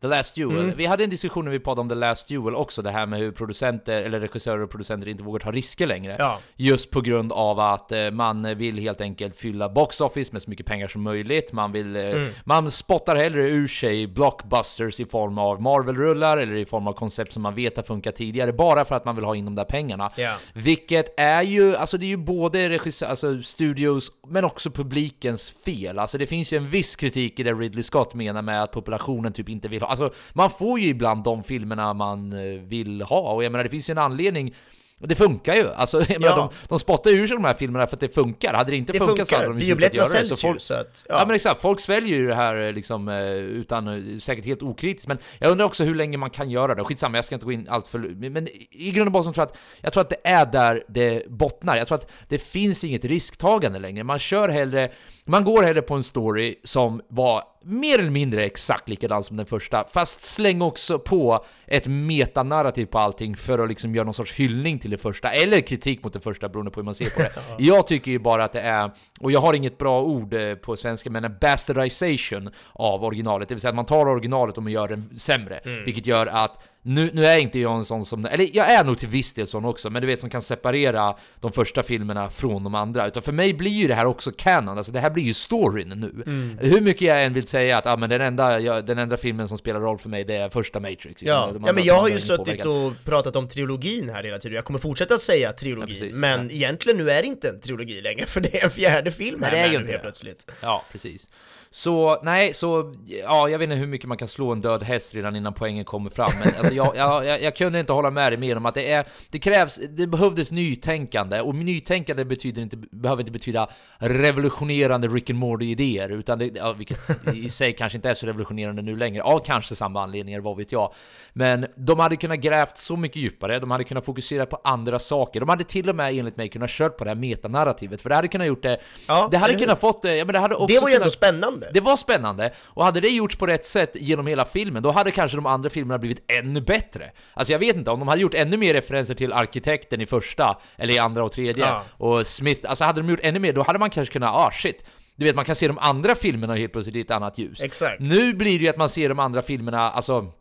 The Last Duel. Mm. Vi hade en diskussion när vi pratade om The Last Duel också, det här med hur producenter, eller regissörer och producenter inte vågar ta risker längre. Ja. Just på grund av att eh, man vill helt enkelt fylla box office med så mycket pengar som möjligt. Man vill, eh, Mm. man spottar hellre ur sig blockbusters i form av Marvel-rullar eller i form av koncept som man vet har funkat tidigare, bara för att man vill ha in de där pengarna. Ja. Vilket är ju, alltså det är ju både regissör, alltså studios, men också publikens fel. Alltså det finns ju en viss kritik i det Ridley Scott menar med att populationen typ inte vill ha, alltså man får ju ibland de filmerna man eh, vill ha, och jag menar det finns ju en anledning det funkar ju, alltså menar, Ja. de, de spottar ur sig de här filmerna för att det funkar. Hade det inte Det funkat så hade funkar, de ju slutat göra det. Så ju, folk, så att, Ja. men exakt, folk sväljer ju det här eh, liksom eh, utan, säkert helt okritiskt, men jag undrar också hur länge man kan göra det. Skitsamma, jag ska inte gå in allt för... Men, men i grund och botten tror jag att, jag tror att det är där det bottnar. Jag tror att det finns inget risktagande längre. Man kör hellre, man går hellre på en story som var mer eller mindre exakt likadan som den första, fast släng också på ett metanarrativ på allting för att liksom göra någon sorts hyllning till det första, eller kritik mot det första beroende på hur man ser på det. Jag tycker ju bara att det är, och jag har inget bra ord eh, på svenska, men en bastardization av originalet, det vill säga att man tar originalet och man gör den sämre, vilket gör att nu, nu är inte jag en sån som, eller jag är nog till viss del sån också, men du vet som kan separera de första filmerna från de andra. Utan för mig blir ju det här också canon, alltså det här blir ju storyn nu. Mm. Hur mycket jag än vill säga att ah, men den, enda, jag, den enda filmen som spelar roll för mig det är första Matrix. Ja, andra- ja men jag har ju suttit påverkade. och pratat om trilogin här hela tiden, jag kommer fortsätta säga Ja, trilogin, precis, men egentligen nu är det inte en trilogi längre, för det är en fjärde film Nej, här det är ju inte helt det. plötsligt. Ja, precis. Så, nej, så, ja, jag vet inte hur mycket man kan slå en död häst redan innan poängen kommer fram, men alltså, jag, jag, jag, jag kunde inte hålla med dig mer om att det är, det krävs, det behövdes nytänkande, och nytänkande betyder inte, behöver inte betyda revolutionerande Rick and Morty-idéer, utan det, ja, vilket i sig kanske inte är så revolutionerande nu längre, av kanske samma anledningar, vad vet jag. Men de hade kunnat grävt så mycket djupare, de hade kunnat fokusera på andra saker, de hade till och med enligt mig kunnat kört på det här metanarrativet, för det hade kunnat gjort det, Ja, det hade kunnat fått det, ja men det hade också Det var ju ändå kunnat, spännande. det var spännande, och hade det gjorts på rätt sätt genom hela filmen, då hade kanske de andra filmerna blivit ännu bättre. Alltså jag vet inte, om de hade gjort ännu mer referenser till arkitekten i första, eller i andra och tredje, Ja. och Smith, alltså hade de gjort ännu mer, då hade man kanske kunnat, ah shit, du vet man kan se de andra filmerna helt plötsligt i ett annat ljus. Exakt. Nu blir det ju att man ser de andra filmerna, alltså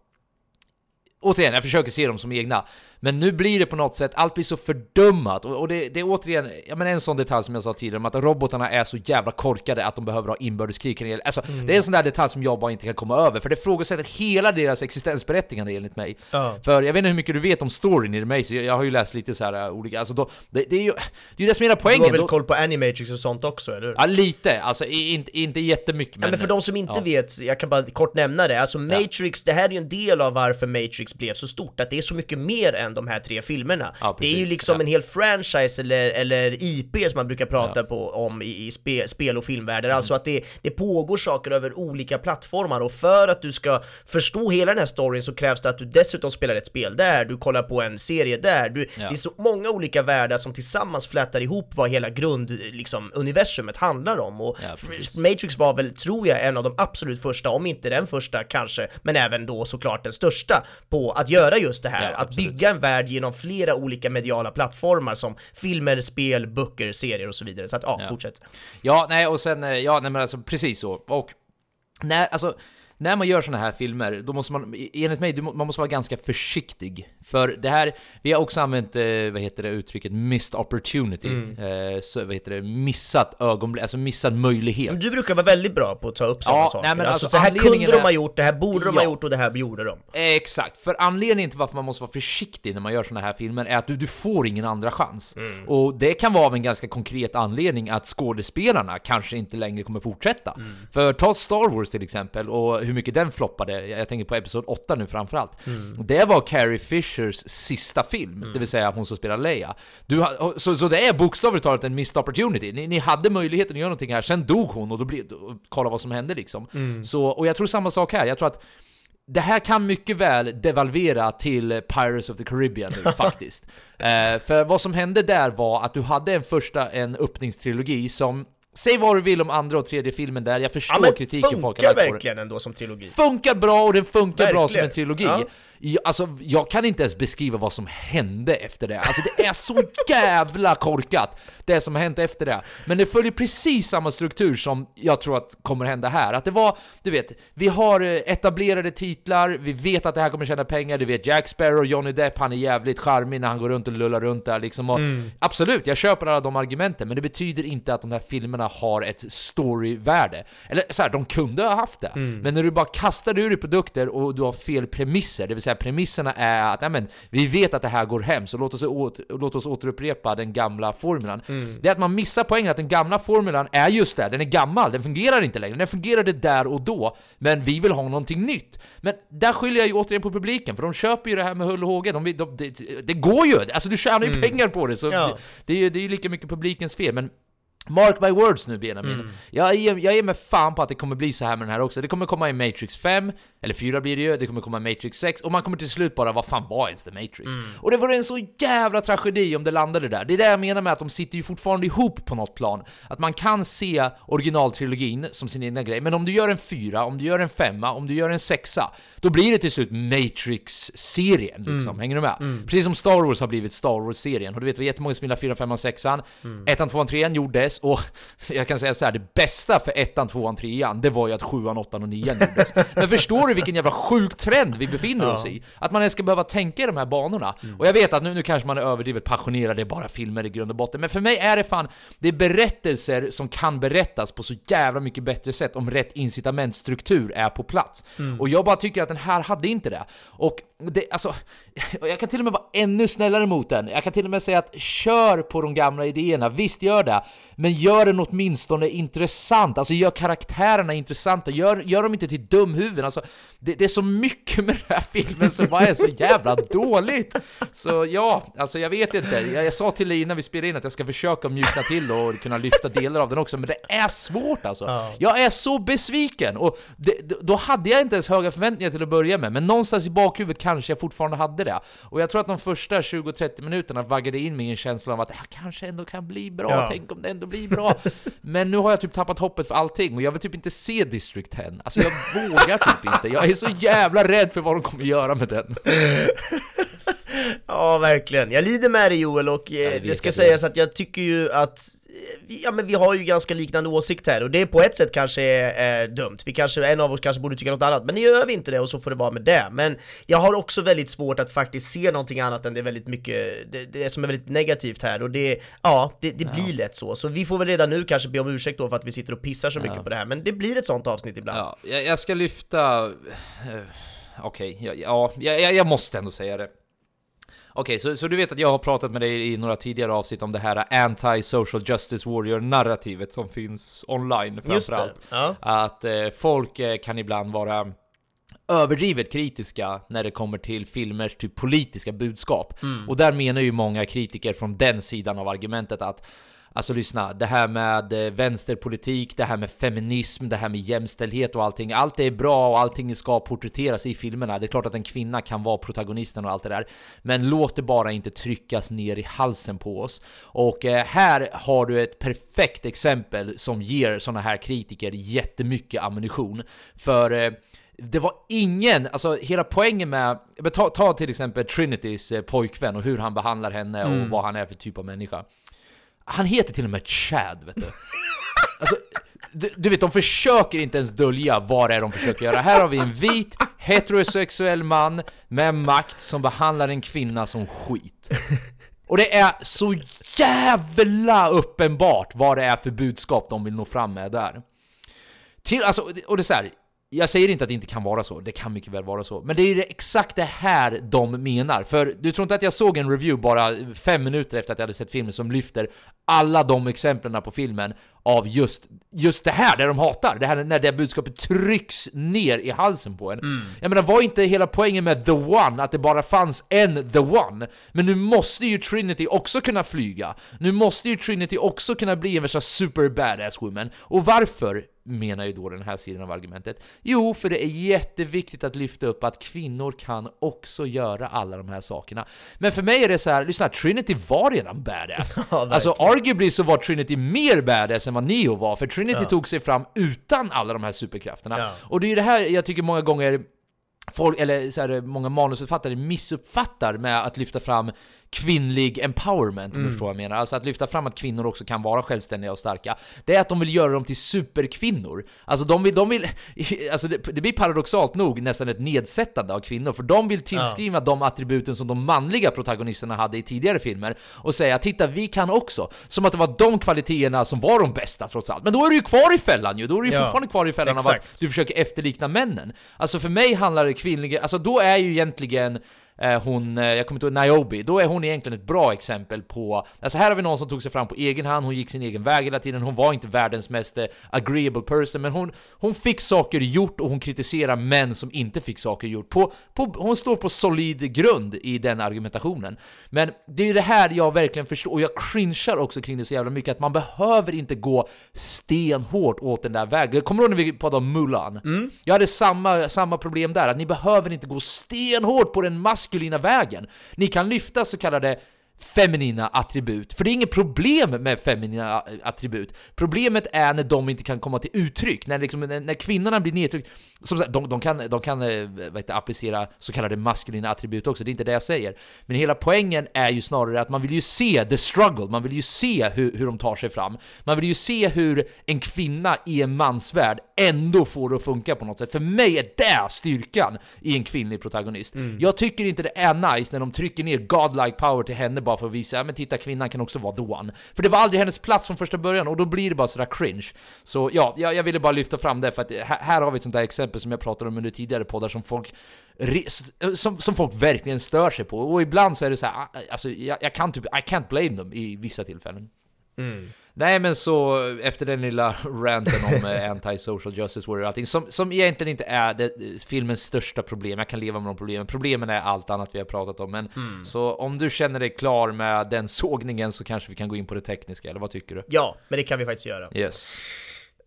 Återigen, jag försöker se dem som egna, men nu blir det på något sätt, allt blir så fördummat, och, och det, det är återigen, ja men en sån detalj som jag sa tidigare, om att robotarna är så jävla korkade att de behöver ha inbördeskrig, alltså det är en sån där detalj som jag bara inte kan komma över, för det ifrågasätter hela deras existensberättigande enligt mig. Ja. För jag vet inte hur mycket du vet om storyn i The Maze, jag, jag har ju läst lite så här äh, olika, alltså då, det, det är ju, det är det som är hela Du poängen. har väl då- koll på Animatrix och sånt också, eller hur? Ja, lite, alltså inte, inte jättemycket Ja, men för de som inte ja. vet, jag kan bara kort nämna det, alltså Matrix, det här är ju en del av varför Matrix blev så stort, att det är så mycket mer än de här tre filmerna. Ja, det är ju liksom ja. en hel franchise eller, eller IP som man brukar prata på, om i, i spe, spel och filmvärldar, Mm. alltså att det, det pågår saker över olika plattformar och för att du ska förstå hela den här storyn så krävs det att du dessutom spelar ett spel där, du kollar på en serie där, du, Ja. det är så många olika världar som tillsammans flätar ihop vad hela grund, liksom, universumet handlar om och Ja. Matrix var väl, tror jag, en av de absolut första, om inte den första kanske, men även då såklart den största på att göra just det här, Ja, att bygga en värld genom flera olika mediala plattformar som filmer, spel, böcker, serier och så vidare. Så att ja, Ja. fortsätt. Ja, nej, och sen, eh, ja, nej men alltså precis så. Och när, alltså, när man gör såna här filmer, då måste man, enligt mig, man måste vara ganska försiktig. För det här, vi har också använt, eh, vad heter det, uttrycket missed opportunity. Mm. Eh, så, vad heter det, missat ögonblick, alltså missad möjlighet. Du brukar vara väldigt bra på att ta upp sådana Ja, saker. nej, men alltså, alltså, så här kunde de ha gjort, det här borde de ha Ja. gjort och det här gjorde de. Exakt, för anledningen till varför man måste vara försiktig när man gör såna här filmer är att du, du får ingen andra chans. Mm. Och det kan vara av en ganska konkret anledning att skådespelarna kanske inte längre kommer fortsätta. Mm. För ta Star Wars till exempel, och hur mycket den floppade, jag tänker på Episod 8 nu framförallt. Mm. Det var Carrie Fishers sista film, det vill säga hon som spelar Leia. Du, så, så det är bokstavligt talat en missed opportunity. Ni, ni hade möjligheten att göra någonting här, sen dog hon och då blev, kolla vad som hände liksom. Mm. Så, och jag tror samma sak här, jag tror att det här kan mycket väl devalvera till Pirates of the Caribbean nu faktiskt. Eh, för vad som hände där var att du hade en första, en öppningstrilogi som Säg vad du vill om andra och tredje filmen där, jag förstår Ja kritiken folk har lagt på det. verkligen ändå som trilogi. Funkar bra och den funkar bra som Verkligen. en trilogi. Ja. Alltså, jag kan inte ens beskriva vad som hände efter det. Alltså det är så jävla korkat, det som har hänt efter det. Men det följer precis samma struktur som jag tror att kommer hända här. Att det var, du vet, vi har eh, etablerade titlar, vi vet att det här kommer tjäna pengar, du vet Jack Sparrow, Johnny Depp, han är jävligt charmig när han går runt och lullar runt där liksom. Och Absolut, jag köper alla de argumenten, men det betyder inte att de här filmerna har ett storyvärde. Eller så här, de kunde ha haft det. Men när du bara kastar ur dig produkter och du har fel premisser, det vill säga premisserna är att men, vi vet att det här går hem, så låt oss, åter, låt oss återupprepa den gamla formulan. Det är att man missar poängen att den gamla formulan är just det, den är gammal, den fungerar inte längre, den fungerade där och då, men vi vill ha någonting nytt. Men där skyller jag ju återigen på publiken, för de köper ju det här med hull och håge, de, vill- de, det, går ju! Alltså du tjänar ju pengar på det, så Ja. det, det är ju det är ju lika mycket publikens fel, men Mark my words nu Benjamin. Jag, ger, jag ger mig fan på att det kommer bli så här med den här också. Det kommer komma i Matrix 5, eller 4 blir det ju, det kommer komma i Matrix 6, och man kommer till slut bara, vad fan var ens The Matrix? Och det vore en så jävla tragedi om det landade där. Det är det jag menar med att de sitter ju fortfarande ihop på något plan. Att man kan se originaltrilogin som sin egna grej, men om du gör en 4, om du gör en 5, om du gör en 6, då blir det till slut Matrix-serien liksom. Hänger du med? Precis som Star Wars har blivit Star Wars-serien. Och du vet, var jättemånga som gillar 4, 5 och 6 an Ettan, 2, 3 gjordes, gjordes och jag kan säga så här, det bästa för ettan, tvåan, trean, det var ju att sjuan, åttan och nian gjordes. Men förstår du vilken jävla sjuk trend vi befinner oss i? Att man ens ska behöva tänka i de här banorna. Och jag vet att nu, nu kanske man är överdrivet passionerad, det är bara filmer i grund och botten, men för mig är det fan, det är berättelser som kan berättas på så jävla mycket bättre sätt om rätt incitamentstruktur är på plats. Och jag bara tycker att den här hade inte det. Och det, alltså, jag kan till och med vara ännu snällare mot den. Jag kan till och med säga att kör på de gamla idéerna, visst gör det, men gör den åtminstone intressant. Alltså gör karaktärerna intressanta, gör, gör dem inte till dumhuvuden. Alltså, det, det är så mycket med den här filmen som bara är så jävla dåligt. Så ja, alltså jag vet inte. Jag, jag sa till dig innan vi spelade in att jag ska försöka mjukna till och kunna lyfta delar av den också, men det är svårt alltså. Jag är så besviken! Och det, då hade jag inte ens höga förväntningar till att börja med, men någonstans i bakhuvudet kanske jag fortfarande hade det. Och jag tror att de första 20-30 minuterna vaggade in mig i en känsla av att det här kanske ändå kan bli bra, Ja. tänk om det ändå blir bra. Men nu har jag typ tappat hoppet för allting, och jag vill typ inte se District 10. Alltså jag vågar typ inte, jag är så jävla rädd för vad de kommer göra med den. Ja, verkligen. Jag lider med dig Joel och eh, det ska sägas att jag tycker ju att ja, men vi har ju ganska liknande åsikt här och det på ett sätt kanske är, är dumt. Vi kanske, en av oss kanske borde tycka något annat, men nu gör vi inte det och så får det vara med det. Men jag har också väldigt svårt att faktiskt se någonting annat än det väldigt mycket, det, det som är väldigt negativt här och det, ja, det, det blir lätt så. Så vi får väl redan nu kanske be om ursäkt då för att vi sitter och pissar så mycket på det här, men det blir ett sånt avsnitt ibland. Ja, jag, jag ska lyfta... eh, Okej, ja, ja, jag, jag måste ändå säga det. Okej, så, så du vet att jag har pratat med dig i några tidigare avsnitt om det här anti-social justice warrior-narrativet som finns online framförallt. ja. Att eh, folk eh, kan ibland vara överdrivet kritiska när det kommer till filmers typ politiska budskap. Och där menar ju många kritiker från den sidan av argumentet att Alltså lyssna, det här med eh, vänsterpolitik, det här med feminism, det här med jämställdhet och allting. Allt är bra och allting ska porträtteras i filmerna. Det är klart att en kvinna kan vara protagonisten och allt det där. Men låt det bara inte tryckas ner i halsen på oss. Och eh, här har du ett perfekt exempel som ger sådana här kritiker jättemycket ammunition. För eh, det var ingen, alltså hela poängen med, ta, ta till exempel Trinitys pojkvän och hur han behandlar henne och vad han är för typ av människa. Han heter till och med Chad, vet du. Alltså, du, du vet, de försöker inte ens dölja vad det är de försöker göra. Här har vi en vit, heterosexuell man med makt som behandlar en kvinna som skit. Och det är så jävla uppenbart vad det är för budskap de vill nå fram med där. Till, alltså, och det är så här, jag säger inte att det inte kan vara så, det kan mycket väl vara så. Men det är ju exakt det här de menar. För du tror inte att jag såg en review bara fem minuter efter att jag hade sett filmen som lyfter alla de exemplen på filmen av just, just det här, det de hatar. Det här när det budskapet trycks ner i halsen på en. Jag menar, var inte hela poängen med The One att det bara fanns en The One? Men nu måste ju Trinity också kunna flyga. Nu måste ju Trinity också kunna bli en värsta super badass woman. Och varför? menar ju då den här sidan av argumentet. Jo, för det är jätteviktigt att lyfta upp att kvinnor kan också göra alla de här sakerna. Men för mig är det så här, lyssna, Trinity var redan badass. alltså arguably så var Trinity mer badass än vad Neo var, för Trinity tog sig fram utan alla de här superkrafterna. Ja. Och det är ju det här jag tycker många gånger folk, eller så här, många manusförfattare missuppfattar med att lyfta fram kvinnlig empowerment, om du förstår vad jag menar. Alltså att lyfta fram att kvinnor också kan vara självständiga och starka. Det är att de vill göra dem till superkvinnor. Alltså de vill, de vill alltså det, det blir paradoxalt nog nästan ett nedsättande av kvinnor, för de vill tillskriva de attributen som de manliga protagonisterna hade i tidigare filmer och säga titta, vi kan också. Som att det var de kvaliteterna som var de bästa trots allt. Men då är du ju kvar i fällan ju, då är du ju Ja, fortfarande kvar i fällan av exakt. att du försöker efterlikna männen. Alltså för mig handlar det kvinnliga, alltså då är ju egentligen hon, eh, jag kommer inte ihåg, Niobe, då är hon egentligen ett bra exempel på, alltså här har vi någon som tog sig fram på egen hand, hon gick sin egen väg hela tiden, hon var inte världens mest eh, agreeable person, men hon, hon fick saker gjort och hon kritiserar män som inte fick saker gjort. På, på, hon står på solid grund i den argumentationen. Men det är ju det här jag verkligen förstår, och jag cringear också kring det så jävla mycket, att man behöver inte gå stenhårt åt den där vägen. Jag kommer ihåg när vi pratade om Mulan? Jag hade samma, samma problem där, att ni behöver inte gå stenhårt på den maskulina vägen. Ni kan lyfta så kallade feminina attribut, för det är inget problem med feminina attribut. Problemet är när de inte kan komma till uttryck, när, liksom, när, när kvinnorna blir nedtryckta som sagt, de, de kan, de kan eh, vad heter, applicera så kallade maskulina attribut också, det är inte det jag säger. Men hela poängen är ju snarare att man vill ju se the struggle, man vill ju se hur, hur de tar sig fram. Man vill ju se hur en kvinna i en mansvärld ändå får det att funka på något sätt. För mig är det styrkan i en kvinnlig protagonist. Jag tycker inte det är nice när de trycker ner godlike power till henne bara för att visa, ja men titta kvinnan kan också vara the one. För det var aldrig hennes plats från första början och då blir det bara sådär cringe. Så ja, jag, jag ville bara lyfta fram det för att här, här har vi ett sånt där exempel som jag pratade om under tidigare poddar som folk re- som, som folk verkligen stör sig på. Och ibland så är det så här, alltså jag, jag kan typ, I can't blame them i vissa tillfällen. Nej men så efter den lilla ranten om eh, anti-social justice warrior och allting som, som egentligen inte är det, filmens största problem, jag kan leva med de problemen. Problemen är allt annat vi har pratat om. Men så om du känner dig klar med den sågningen så kanske vi kan gå in på det tekniska, eller vad tycker du? Ja, men det kan vi faktiskt göra. Yes.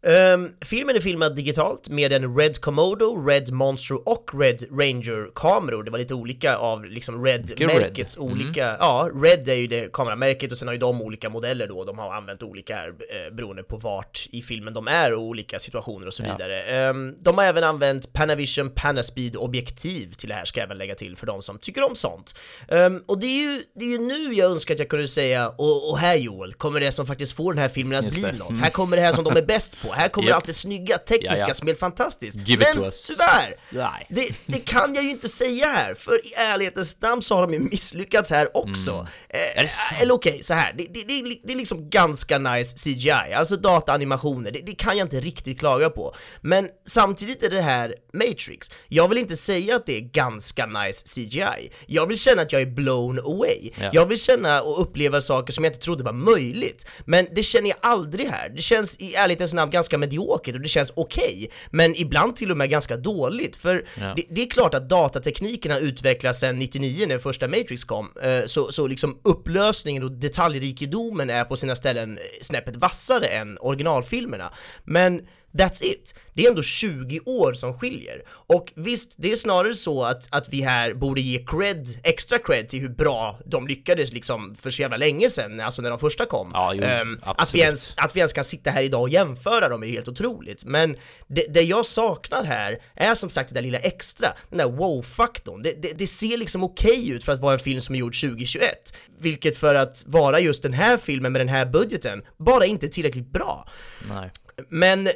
Ehm, filmen är filmad digitalt med en Red Komodo, Red Monster och Red Ranger-kameror. Det var lite olika av liksom Red-märkets Red. olika, ja, Red är ju det kameramärket och sen har ju de olika modeller då, de har använt olika här eh, beroende på vart i filmen de är och olika situationer och så Ja. vidare. Ehm, de har även använt Panavision Panaspeed objektiv till det här ska jag även lägga till för de som tycker om sånt. Ehm, och det är, ju, det är ju nu jag önskar att jag kunde säga, och, och här Joel, kommer det som faktiskt får den här filmen att Just bli det. något. Mm. Här kommer det här som de är bäst på, här kommer Japp. allt det snygga tekniska Ja, ja. som är helt fantastiskt. Give Men tyvärr, Nej. det, det kan jag ju inte säga här, för i ärlighetens namn så har de ju misslyckats här också. Mm. Eh, Är eller okej, så här. Det, det, det, det är liksom ganska nice CGI, alltså dataanimationer, det, det kan jag inte riktigt klaga på. Men samtidigt är det här Matrix. Jag vill inte säga att det är ganska nice CGI. Jag vill känna att jag är blown away. Ja. Jag vill känna och uppleva saker som jag inte trodde var möjligt. Men det känner jag aldrig här. Det känns i ärlighetens namn ganska mediokert och det känns okej. Men ibland till och med ganska dåligt. För Ja. det, det är klart att datatekniken har utvecklats sedan 99 när första Matrix kom. Eh, Så, så liksom upplösningen och detaljrikedomen är på sina ställen snäppet vassare än originalfilmerna. Men That's it. Det är ändå 20 år som skiljer. Och visst, det är snarare så att, att vi här borde ge cred, extra cred till hur bra de lyckades liksom för så jävla länge sedan, alltså när de första kom. Ja, jo, Ehm, att, vi ens, att vi ens kan sitta här idag och jämföra dem är ju helt otroligt. Men det, det jag saknar här är som sagt det där lilla extra, den där wow-faktorn. Det, det, det ser liksom okej ut för att vara en film som är gjord 2021. Vilket för att vara just den här filmen med den här budgeten, bara inte är tillräckligt bra. Nej. Men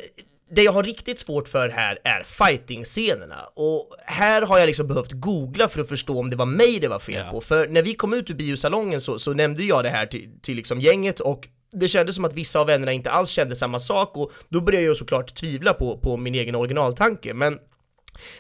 det jag har riktigt svårt för här är fighting-scenerna och här har jag liksom behövt googla för att förstå om det var mig det var fel Ja. på. För när vi kom ut ur biosalongen så, så nämnde jag det här till, till liksom gänget och det kändes som att vissa av vännerna inte alls kände samma sak och då började jag såklart tvivla på, på min egen originaltanke. Men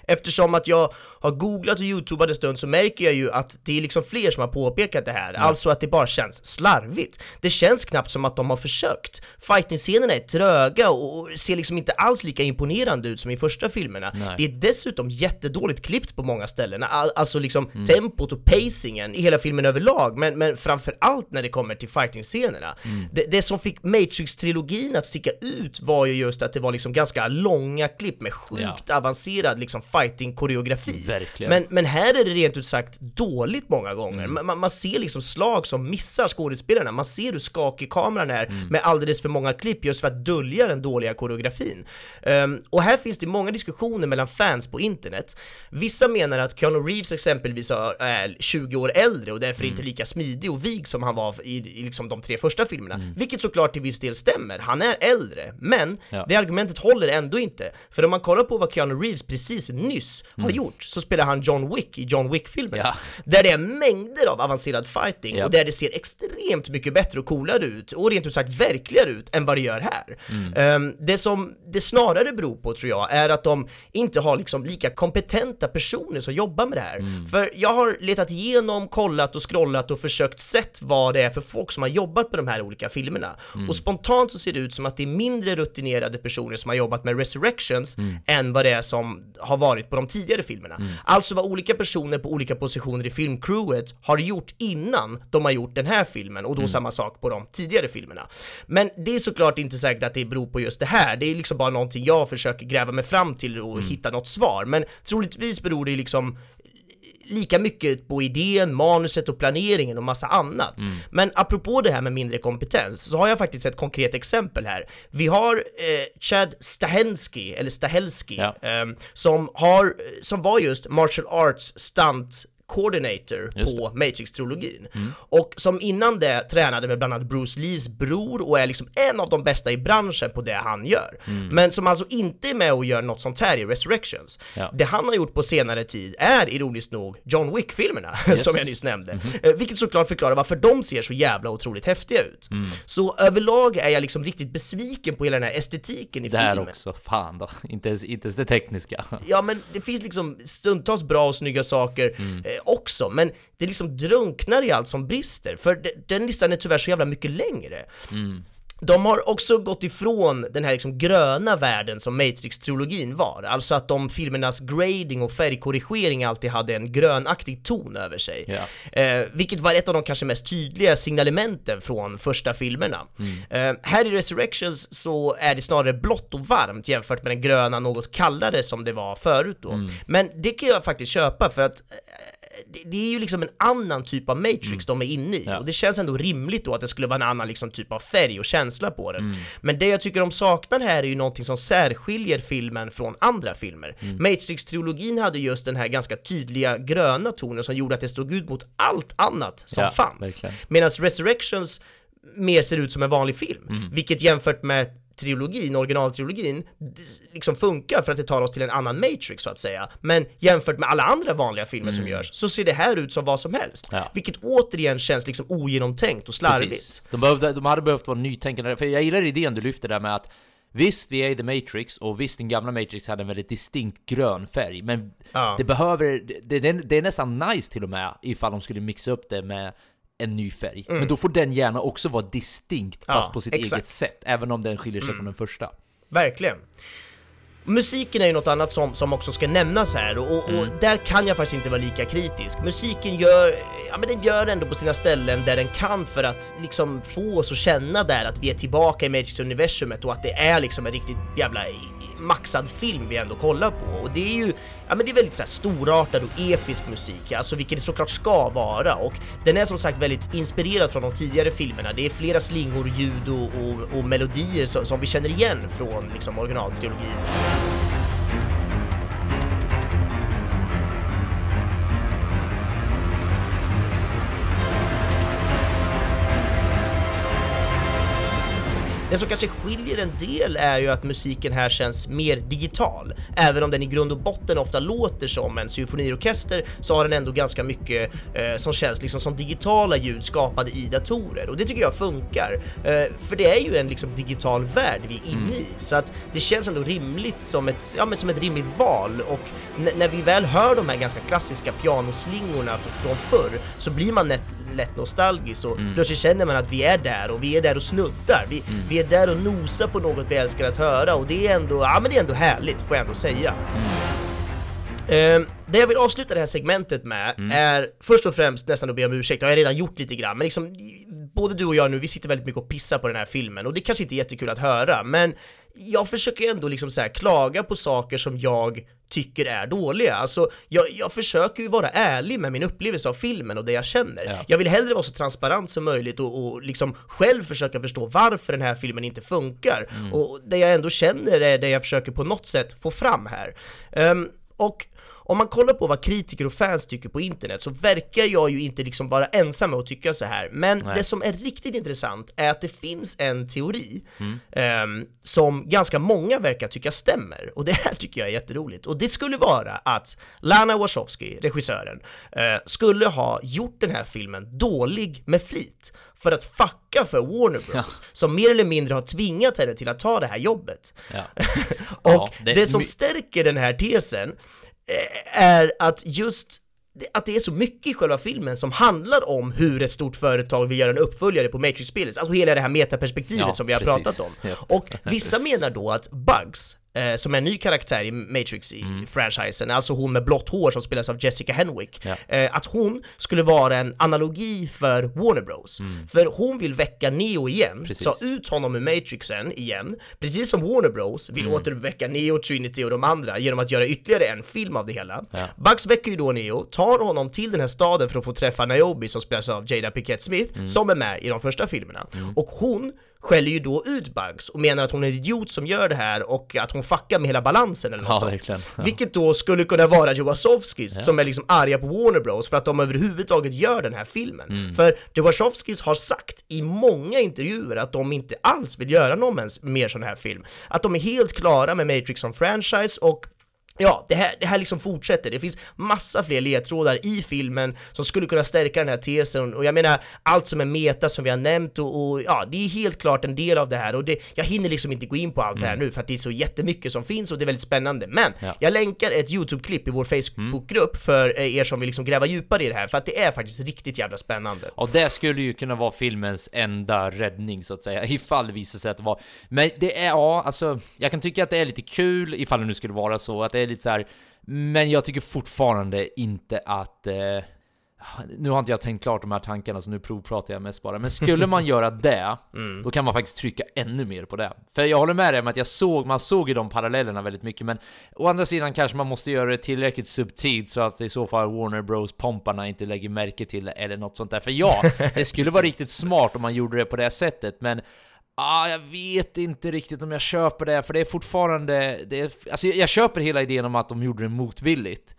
Eftersom att jag har googlat och youtubat en stund så märker jag ju att det är liksom fler som har påpekat det här, alltså att det bara känns slarvigt. Det känns knappt som att de har försökt. Fighting-scenerna är tröga och ser liksom inte alls lika imponerande ut som i första filmerna. Nej. Det är dessutom jättedåligt klippt på många ställen, All, alltså liksom tempot och pacingen i hela filmen överlag, men, men framför allt när det kommer till fighting-scenerna. Det, det som fick Matrix-trilogin att sticka ut var ju just att det var liksom ganska långa klipp med sjukt avancerad liksom fighting-koreografi. Verkligen. Men, men här är det rent ut sagt dåligt många gånger. Man, man- man ser liksom slag som missar skådespelarna, man ser hur skakig kameran är med alldeles för många klipp just för att dölja den dåliga koreografin. Ehm, och här finns det många diskussioner mellan fans på internet. Vissa menar att Keanu Reeves exempelvis är 20 år äldre och därför inte lika smidig och vig som han var i, i liksom de tre första filmerna, vilket såklart till viss del stämmer. Han är äldre, men Ja. det argumentet håller ändå inte. För om man kollar på vad Keanu Reeves precis nyss har gjort, så spelar han John Wick i John Wick-filmerna. Ja. Där det är mängder av avancerad fighting Ja. och där det ser extremt mycket bättre och coolare ut och rent ut sagt verkligare ut än vad det gör här. Ehm, det som det snarare beror på tror jag är att de inte har liksom lika kompetenta personer som jobbar med det här. För jag har letat igenom, kollat och scrollat och försökt sett vad det är för folk som har jobbat med de här olika filmerna. Och spontant så ser det ut som att det är mindre rutinerade personer som har jobbat med Resurrections än vad det är som har varit på de tidigare filmerna. Alltså vad olika personer på olika positioner i filmcrewet har gjort innan de har gjort den här filmen och då samma sak på de tidigare filmerna. Men det är såklart inte säkert att det beror på just det här, det är liksom bara någonting jag försöker gräva mig fram till och hitta något svar, men troligtvis beror det liksom lika mycket på idén, manuset och planeringen och massa annat. Mm. Men apropå det här med mindre kompetens så har jag faktiskt ett konkret exempel här. Vi har eh, Chad Stahelski, eller Stahelski, Ja. eh, som, har, som var just martial arts stunt coordinator Just på Matrix-trilogin. Och som innan det tränade med bland annat Bruce Lees bror och är liksom en av de bästa i branschen på det han gör. Men som alltså inte är med och gör något sånt här i Resurrections. Ja. Det han har gjort på senare tid är ironiskt nog John Wick-filmerna, som jag nyss nämnde. Eh, Vilket såklart förklarar varför de ser så jävla otroligt häftiga ut. Så överlag är jag liksom riktigt besviken på hela den här estetiken i Där filmen. också, fan då. Inte ens, inte ens det tekniska. Ja men det finns liksom stundtals bra och snygga saker eh, också, men det liksom drunknar i allt som brister, för de, den listan är tyvärr så jävla mycket längre. De har också gått ifrån den här liksom gröna världen som Matrix-trilogin var, alltså att de filmernas grading och färgkorrigering alltid hade en grönaktig ton över sig. Ja. Eh, vilket var ett av de kanske mest tydliga signalementen från första filmerna. Eh, här i Resurrections så är det snarare blått och varmt jämfört med den gröna, något kallare som det var förut då. Men det kan jag faktiskt köpa för att det, det är ju liksom en annan typ av Matrix de är inne i Ja. och det känns ändå rimligt då att det skulle vara en annan liksom typ av färg och känsla på Mm. den. Men det jag tycker de saknar här är ju någonting som särskiljer filmen från andra filmer. Mm. Matrix-trilogin hade just den här ganska tydliga gröna tonen som gjorde att det stod ut mot allt annat som Ja, fanns. Medan Resurrections mer ser ut som en vanlig film, Mm. vilket jämfört med trilogin, originaltrilogin, liksom funkar för att det tar oss till en annan Matrix så att säga. Men jämfört med alla andra vanliga filmer som görs så ser det här ut som vad som helst. Mm. Ja. Vilket återigen känns liksom ogenomtänkt och slarvigt. Precis. De, behövde, de hade behövt vara nytänkande, för jag gillar idén du lyfter där med att Visst, vi är i The Matrix och visst, den gamla Matrix hade en väldigt distinkt grön färg, men Ja. det behöver, det, det, det är nästan nice till och med ifall de skulle mixa upp det med en ny färg. Men då får den gärna också vara distinkt, fast Mm. Ja, på sitt exakt. Mm. eget sätt, även om den skiljer sig från den första. Verkligen. Musiken är ju något annat som, som också ska nämnas här och, och, och där kan jag faktiskt inte vara lika kritisk. Musiken gör, ja men den gör ändå på sina ställen där den kan för att liksom få oss att känna där att vi är tillbaka i Matrix-universumet och att det är liksom en riktigt jävla maxad film vi ändå kollar på. Och det är ju, ja men det är väldigt så här storartad och episk musik, alltså vilket det såklart ska vara och den är som sagt väldigt inspirerad från de tidigare filmerna. Det är flera slingor, ljud och, och, och melodier som, som vi känner igen från liksom originaltrilogin. you Det som kanske skiljer en del är ju att musiken här känns mer digital. Även om den i grund och botten ofta låter som en symfoniorkester så har den ändå ganska mycket eh, som känns liksom som digitala ljud skapade i datorer. Och det tycker jag funkar. Eh, för det är ju en liksom digital värld vi är inne i. Så att det känns ändå rimligt som ett, ja, men som ett rimligt val. Och när vi väl hör de här ganska klassiska pianoslingorna från förr så blir man lätt, nostalgisk. Och plötsligt känner man att vi är där och vi är där och snuddar. Vi, vi är där och nosar på något vi älskar att höra och det är ändå, ja men det är ändå härligt får jag ändå säga. Ehm, det jag vill avsluta det här segmentet med är först och främst nästan att be om ursäkt, det har jag redan gjort lite grann, men liksom både du och jag nu, vi sitter väldigt mycket och pissar på den här filmen och det kanske inte är jättekul att höra, men jag försöker ändå liksom så här klaga på saker som jag tycker är dåliga. Alltså, jag, jag försöker ju vara ärlig med min upplevelse av filmen och det jag känner. Ja. Jag vill hellre vara så transparent som möjligt och, och liksom själv försöka förstå varför den här filmen inte funkar. Och det jag ändå känner är det jag försöker på något sätt få fram här. Ehm, och om man kollar på vad kritiker och fans tycker på internet så verkar jag ju inte liksom vara ensam med att tycka så här. Men Nej. det som är riktigt intressant är att det finns en teori ehm, som ganska många verkar tycka stämmer. Och det här tycker jag är jätteroligt. Och det skulle vara att Lana Wachowski, regissören, eh, skulle ha gjort den här filmen dålig med flit för att fucka för Warner Bros. Som mer eller mindre har tvingat henne till att ta det här jobbet. Ja. Och Ja, det, det- som stärker den här tesen eh, är att just att det är så mycket i själva filmen som handlar om hur ett stort företag vill göra en uppföljare på Matrix-spelet, alltså hela det här metaperspektivet Ja, som vi har precis. pratat om. Och vissa menar då att Bugs, eh, som är en ny karaktär i Matrix i franchisen, alltså hon med blått hår som spelas av Jessica Henwick, Ja. eh, att hon skulle vara en analogi för Warner Bros. För hon vill väcka Neo igen, Precis. ta ut honom ur Matrixen igen, precis som Warner Bros vill återväcka Neo, Trinity och de andra genom att göra ytterligare en film av det hela. Bugs väcker ju då Neo, tar honom till den här staden för att få träffa Niobe som spelas av Jada Pinkett Smith, som är med i de första filmerna. Och hon skäller ju då ut Bugs och menar att hon är en idiot som gör det här och att hon fuckar med hela balansen eller något Ja, sånt. Ja. Vilket då skulle kunna vara the Wachowskis som är liksom arga på Warner Bros för att de överhuvudtaget gör den här filmen. Mm. För the Wachowskis har sagt i många intervjuer att de inte alls vill göra någon mer sån här film. Att de är helt klara med Matrix som franchise och Ja, det här, det här liksom fortsätter. Det finns massa fler ledtrådar i filmen som skulle kunna stärka den här tesen och jag menar allt som är meta som vi har nämnt och, och ja, det är helt klart en del av det här och det, jag hinner liksom inte gå in på allt det här nu för att det är så jättemycket som finns och det är väldigt spännande. Men Ja. jag länkar ett YouTube-klipp i vår Facebookgrupp för eh, er som vill liksom gräva djupare i det här för att det är faktiskt riktigt jävla spännande. Och det skulle ju kunna vara filmens enda räddning så att säga, ifall det visar sig att det var... Men det är, ja, alltså, jag kan tycka att det är lite kul ifall det nu skulle vara så, att det är lite så här. Men jag tycker fortfarande inte att... Eh, nu har inte jag tänkt klart de här tankarna, så nu provpratar jag mest bara. Men skulle man göra det, då kan man faktiskt trycka ännu mer på det. För jag håller med dig om att jag såg, man såg ju de parallellerna väldigt mycket, men å andra sidan kanske man måste göra det tillräckligt subtilt så att i så fall Warner Bros-pomparna inte lägger märke till det, eller något sånt där. För ja, det skulle vara riktigt smart om man gjorde det på det sättet, men Ah, jag vet inte riktigt om jag köper det, för det är fortfarande... Det är, alltså jag, jag köper hela idén om att de gjorde det motvilligt.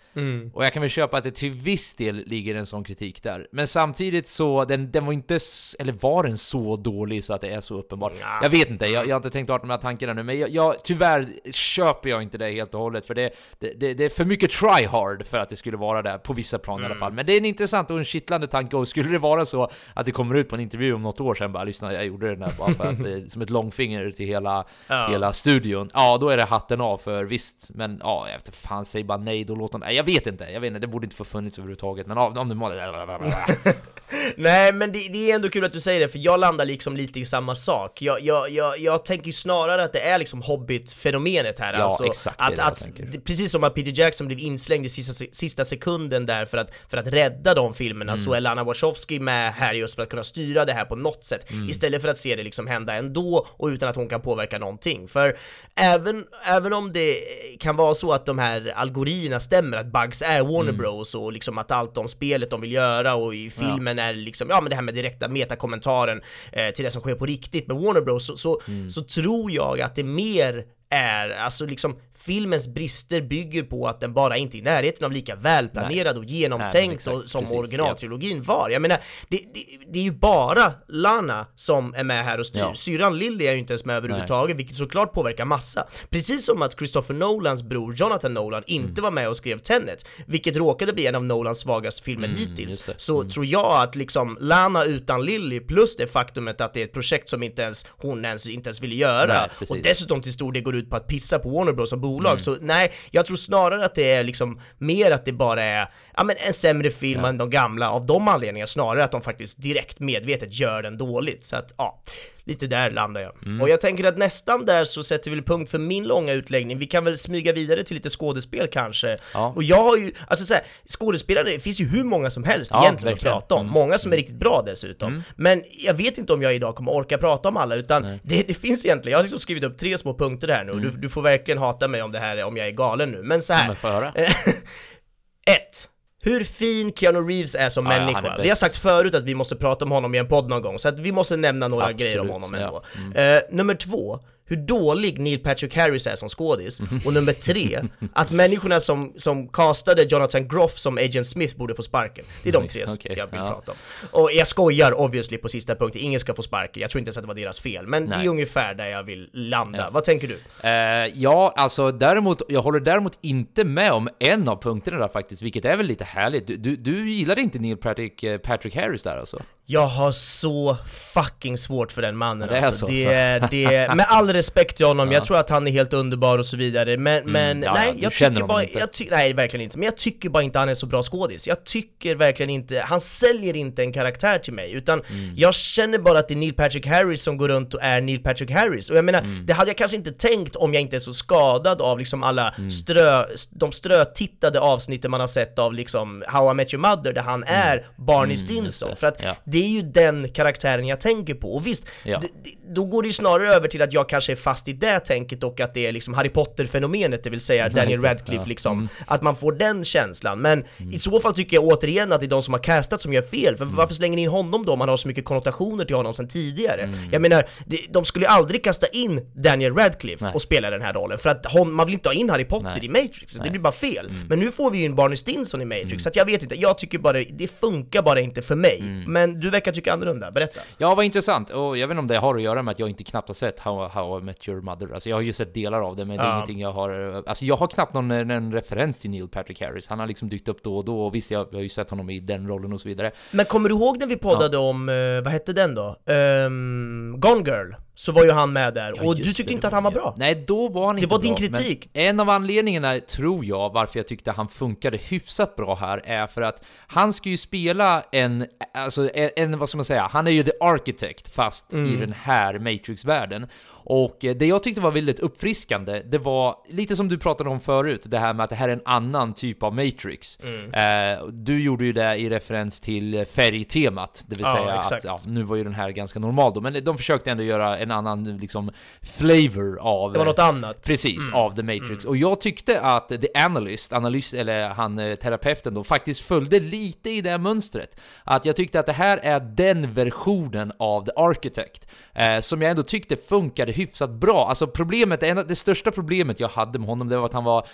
Och jag kan väl köpa att det till viss del ligger en sån kritik där. Men samtidigt så, den, den var inte... Eller var den så dålig så att det är så uppenbart? Jag vet inte, jag, jag har inte tänkt klart de här tankarna nu, men jag, jag, tyvärr köper jag inte det helt och hållet, för det, det, det, det är för mycket try hard för att det skulle vara där, på vissa plan i alla fall. Men det är en intressant och en kittlande tanke, och skulle det vara så att det kommer ut på en intervju om något år sedan, bara lyssna, jag gjorde den här bara för att, som ett långfinger till hela, Ja. hela studion. Ja, då är det hatten av för visst, men ja, jag vet fan, säg bara nej, då låter nej, jag vet inte, jag vet inte, det borde inte få funnits överhuvudtaget, men om det må... Nej men det, det är ändå kul att du säger det, för jag landar liksom lite i samma sak. Jag, jag, jag, jag tänker snarare att det är liksom Hobbit-fenomenet här. Ja, alltså, exakt, att, att, det- Precis som att Peter Jackson blev inslängd i sista, sista sekunden där för att, för att rädda de filmerna, Mm. så är Lana Wachowski med här just för att kunna styra det här på något sätt, Mm. istället för att se det liksom hända ändå och utan att hon kan påverka någonting. För även, även om det kan vara så att de här algorierna stämmer, att Bugs är Warner Mm. Bros och liksom att allt om spelet de vill göra och i filmen är liksom, ja men det här med direkta metakommentaren eh, till det som sker på riktigt med Warner Bros så, så, Mm. så tror jag att det mer är, alltså liksom filmens brister bygger på att den bara inte är i närheten av lika välplanerad och genomtänkt exakt, och, som precis, originaltrilogin var. Jag menar, det, det, det är ju bara Lana som är med här och styr. Ja. Syrran Lily är ju inte ens med överhuvudtaget, vilket såklart påverkar massa. Precis som att Christopher Nolans bror Jonathan Nolan Mm. inte var med och skrev Tenet, vilket råkade bli en av Nolans svagaste filmer hittills. Mm, det. Så tror jag att liksom Lana utan Lily plus det faktumet att det är ett projekt som inte ens hon ens, inte ens ville göra Nej, och dessutom till stor del går ut på att pissa på Warner Bros som bolag. Mm. Så nej, jag tror snarare att det är liksom mer att det bara är ja, men en sämre film än de gamla av de anledningarna snarare att de faktiskt direkt medvetet gör den dåligt. Så att ja, lite där landar jag. Mm. Och jag tänker att nästan där så sätter vi punkt för min långa utläggning. Vi kan väl smyga vidare till lite skådespel kanske. Ja. Och jag har ju, alltså så här, skådespelare, det finns ju hur många som helst Ja, egentligen verkligen. att prata om. Mm. Många som är riktigt bra dessutom. Men jag vet inte om jag idag kommer orka prata om alla, utan det, det finns egentligen, jag har liksom skrivit upp tre små punkter här nu, och du, du får verkligen hata mig om det här, om jag är galen nu, men så här. men få höra. Ett. Hur fin Keanu Reeves är som Ja, är människa. bäst. vi har sagt förut att vi måste prata om honom i en podd någon gång, så att vi måste nämna några Absolut, grejer om honom ändå. ja. Mm. Eh, nummer två, hur dålig Neil Patrick Harris är som skådis. Och nummer tre, att människorna som, som castade Jonathan Groff som Agent Smith borde få sparken. Det är de tre Okej, jag vill ja. prata om. Och jag skojar obviously på sista punkten, ingen ska få sparken. Jag tror inte ens att det var deras fel, men det Nej. är ungefär där jag vill landa. Vad tänker du? Eh, ja, alltså däremot, jag håller däremot inte med om en av punkterna där faktiskt, vilket är väl lite härligt. Du, du, du gillade inte Neil Patrick, eh, Patrick Harris där alltså? Jag har så fucking svårt för den mannen Det är alltså. så, det, så. det Med all respekt till honom, Ja. jag tror att han är helt underbar och så vidare Men, men Mm, ja, nej, ja, du jag tycker bara, jag ty, nej verkligen inte Men jag tycker bara inte han är så bra skådis Jag tycker verkligen inte, han säljer inte en karaktär till mig Utan Mm. jag känner bara att det är Neil Patrick Harris som går runt och är Neil Patrick Harris Och jag menar, Mm. det hade jag kanske inte tänkt om jag inte är så skadad av liksom alla Mm. strö, de strötittade avsnitten man har sett av liksom How I Met Your Mother där han är Barney Stinson Mm. det. För att Ja. Det är ju den karaktären jag tänker på, och visst, Ja. d- d- då går det ju snarare över till att jag kanske är fast i det tänket och att det är liksom Harry Potter-fenomenet, det vill säga Daniel det. Radcliffe Ja. liksom, Mm. att man får den känslan. Men i så fall tycker jag återigen att det är de som har castat som gör fel, för varför slänger ni in honom då om man har så mycket konnotationer till honom sedan tidigare? Jag menar, det- de skulle ju aldrig kasta in Daniel Radcliffe Nej. och spela den här rollen, för att hon, man vill inte ha in Harry Potter Nej. i Matrix, det Nej. blir bara fel. Men nu får vi ju en Barney Stinson i Matrix, så att jag vet inte, jag tycker bara, det funkar bara inte för mig. Men du verkar tycka annorlunda, berätta. Ja, vad intressant. Och jag vet inte om det har att göra med att jag inte knappt har sett How, How I Met Your Mother. Alltså jag har ju sett delar av det, men det är Ja. ingenting jag har... Alltså jag har knappt någon, en referens till Neil Patrick Harris. Han har liksom dykt upp då och då, och visst, jag, jag har ju sett honom i den rollen och så vidare. Men kommer du ihåg när vi poddade om, eh, vad hette den då? Ehm, Gone Girl, så var ju han med där, Ja, och du tyckte det, inte det att han var var- bra? Nej, då var han Det inte var din bra, men kritik. En av anledningarna, tror jag, varför jag tyckte han funkade hyfsat bra här, är för att han ska ju spela en, alltså en, en vad ska man säga, han är ju the architect, fast Mm. i den här Matrix-världen. Och eh, det jag tyckte var väldigt uppfriskande, det var lite som du pratade om förut, det här med att det här är en annan typ av Matrix. Mm. Eh, du gjorde ju det i referens till färgtemat, det vill Ja, säga exakt. att ja, nu var ju den här ganska normal då, men de försökte ändå göra en annan liksom flavor av Det var något annat. Precis, Mm. av The Matrix. Och jag tyckte att The Analyst, analys, eller han eh, terapeuten då, faktiskt följde lite i det mönstret. Att jag tyckte att det här är den versionen av The Architect, eh, som jag ändå tyckte funkade hyfsat bra. Alltså problemet, det största problemet jag hade med honom, det var att han var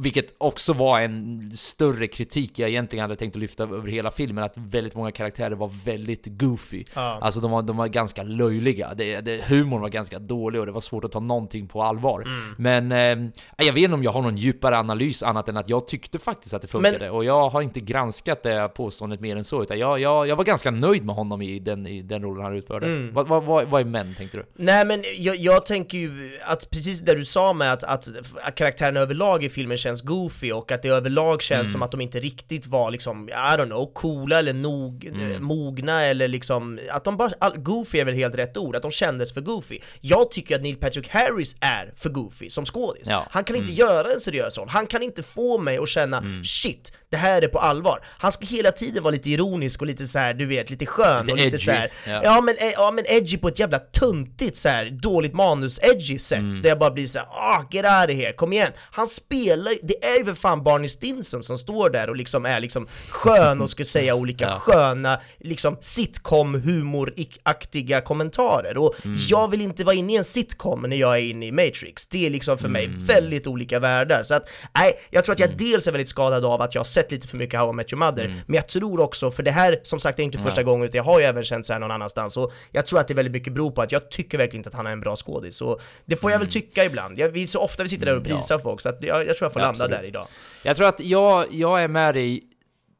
vilket också var en större kritik jag egentligen hade tänkt att lyfta över hela filmen, att väldigt många karaktärer var väldigt goofy. Ja. Alltså de var, de var ganska löjliga, det, det, humorn var ganska dålig och det var svårt att ta någonting på allvar. Mm. Men eh, jag vet inte om jag har någon djupare analys annat än att jag tyckte faktiskt att det funkade. Men- Och jag har inte granskat det påståendet mer än så, utan jag, jag, jag var ganska nöjd med honom i den, i den rollen han utförde. Mm. Vad, vad, vad, vad är män, tänkte du? Nej men jag, jag tänker ju att precis det du sa med att, att, att karaktärerna överlag i filmen känns goofy och att det överlag känns Mm. som att de inte riktigt var liksom, I don't know, coola eller nog, Mm. eh, mogna eller liksom, att de bara, all, goofy är väl helt rätt ord, att de kändes för goofy. Jag tycker att Neil Patrick Harris är för goofy som skådis. Ja. Han kan inte Mm. göra en seriös roll, han kan inte få mig att känna shit, det här är på allvar. Han ska hela tiden vara lite ironisk och lite så här, du vet, lite skön Lite och lite edgy, så här. ja. Ja, men, eh, ja men edgy på ett jävla tuntigt så här dåligt manus-edgy sätt Mm. där jag bara blir så här, ah get out of here, kom igen! Han spelar det är ju för fan Barney Stinson som står där och liksom är liksom skön och ska säga olika Ja. sköna liksom sitcom-humoraktiga kommentarer och Mm. jag vill inte vara inne i en sitcom när jag är inne i Matrix, det är liksom för mig Mm. väldigt olika världar så att nej, jag tror att jag dels är väldigt skadad av att jag har sett lite för mycket How I Met Your Mother, men jag tror också, för det här som sagt är inte första Mm. Ja. gången utan jag har ju även känt så här någon annanstans och jag tror att det väldigt mycket beror på att jag tycker verkligen inte att han är en bra skådis och det får jag väl tycka ibland. Jag, vi, så ofta vi sitter där och Mm, ja. prisar folk så att jag, jag tror jag får Ja, landa absolut. där idag. Jag tror att jag, jag är med dig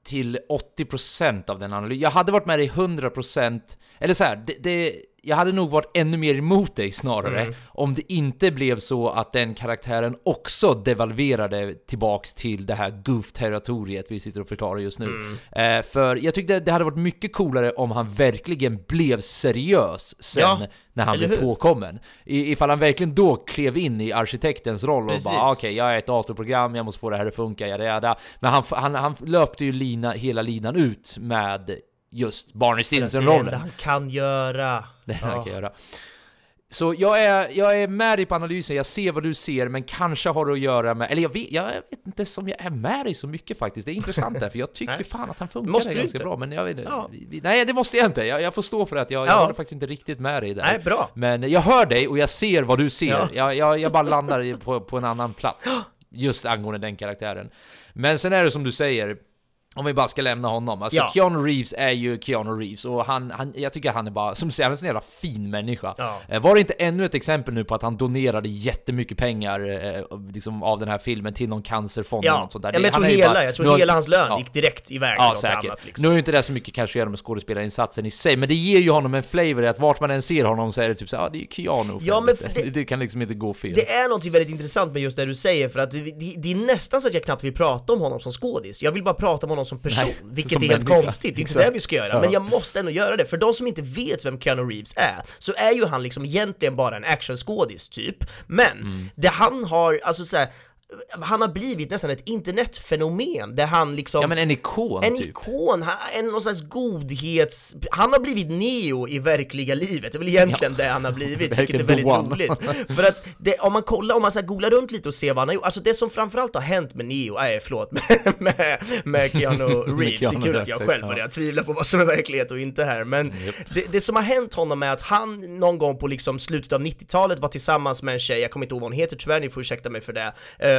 till 80% av den analysen. Jag hade varit med dig 100%, eller så här, det, det, jag hade nog varit ännu mer emot dig snarare, Mm. om det inte blev så att den karaktären också devalverade tillbaks till det här goof-territoriet vi sitter och förklarar just nu. Mm. Eh, för jag tyckte det hade varit mycket coolare om han verkligen blev seriös sen Ja, när han blev hur? påkommen. I, ifall han verkligen då klev in i arkitektens roll Precis. och bara "Ah, okej, jag är ett datorprogram, jag måste få det här att funka, jada, jada. Men han, han, han löpte ju lina, hela linan ut med just Barney Det enda Stinson-rollen. han kan göra. Det det han Ja. kan göra. Så jag är, jag är med dig på analysen, jag ser vad du ser, men kanske har det att göra med, eller jag vet, jag vet inte som jag är med dig så mycket faktiskt, det är intressant där, för jag tycker Nej. fan att han funkar Måste ganska inte? bra, men jag vet Ja. nej det måste jag inte, jag, jag får stå för att jag, jag Ja. håller faktiskt inte riktigt med dig där. Nej, bra. Men jag hör dig och jag ser vad du ser, Ja. jag, jag, jag bara landar på, på en annan plats, just angående den karaktären. Men sen är det som du säger, Om vi bara ska lämna honom. Alltså Ja. Keanu Reeves är ju Keanu Reeves och han, han, jag tycker han är bara, som du säger, han är en sån jävla fin människa. Ja. Eh, Var det inte ännu ett exempel nu på att han donerade jättemycket pengar eh, liksom, av den här filmen till någon cancerfond eller Ja, något sånt där? ja men jag tror, är hela, bara- jag tror har- hela hans lön Ja. gick direkt iväg till Ja, något säkert. annat liksom. Nu har ju inte det så mycket kanske att göra med skådespelarinsatsen i sig, men det ger ju honom en flavor i att vart man än ser honom så är det typ så ja det är ju Keanu. Ja, men det- det, kan liksom inte gå fel. Det är något väldigt intressant med just det du säger för att det, det, det är nästan så att jag knappt vill prata om honom som skådis. Jag vill bara prata om honom som person, Nej, vilket som är helt människa. konstigt. Det är inte det vi ska göra, Ja. men jag måste ändå göra det. För de som inte vet vem Keanu Reeves är, så är ju han liksom egentligen bara en actionskådis typ. Men Mm. det han har, alltså så här, han har blivit nästan ett internetfenomen där han liksom Ja men en ikon en typ. ikon, han- en någon slags godhets... Han har blivit Neo i verkliga livet, det är väl egentligen det han har blivit, vilket är väldigt one. roligt. För att det, om man kollar, om man så googlar runt lite och ser vad han har gjort, alltså det som framförallt har hänt med Neo, nej förlåt, med, med, med Keanu Reeves, det är kul att jag själv ja. börjar tvivla på vad som är verklighet och inte här, men det, det som har hänt honom är att han någon gång på liksom slutet av 90-talet var tillsammans med en tjej, jag kommer inte ihåg vad hon heter tyvärr, ni får ursäkta mig för det.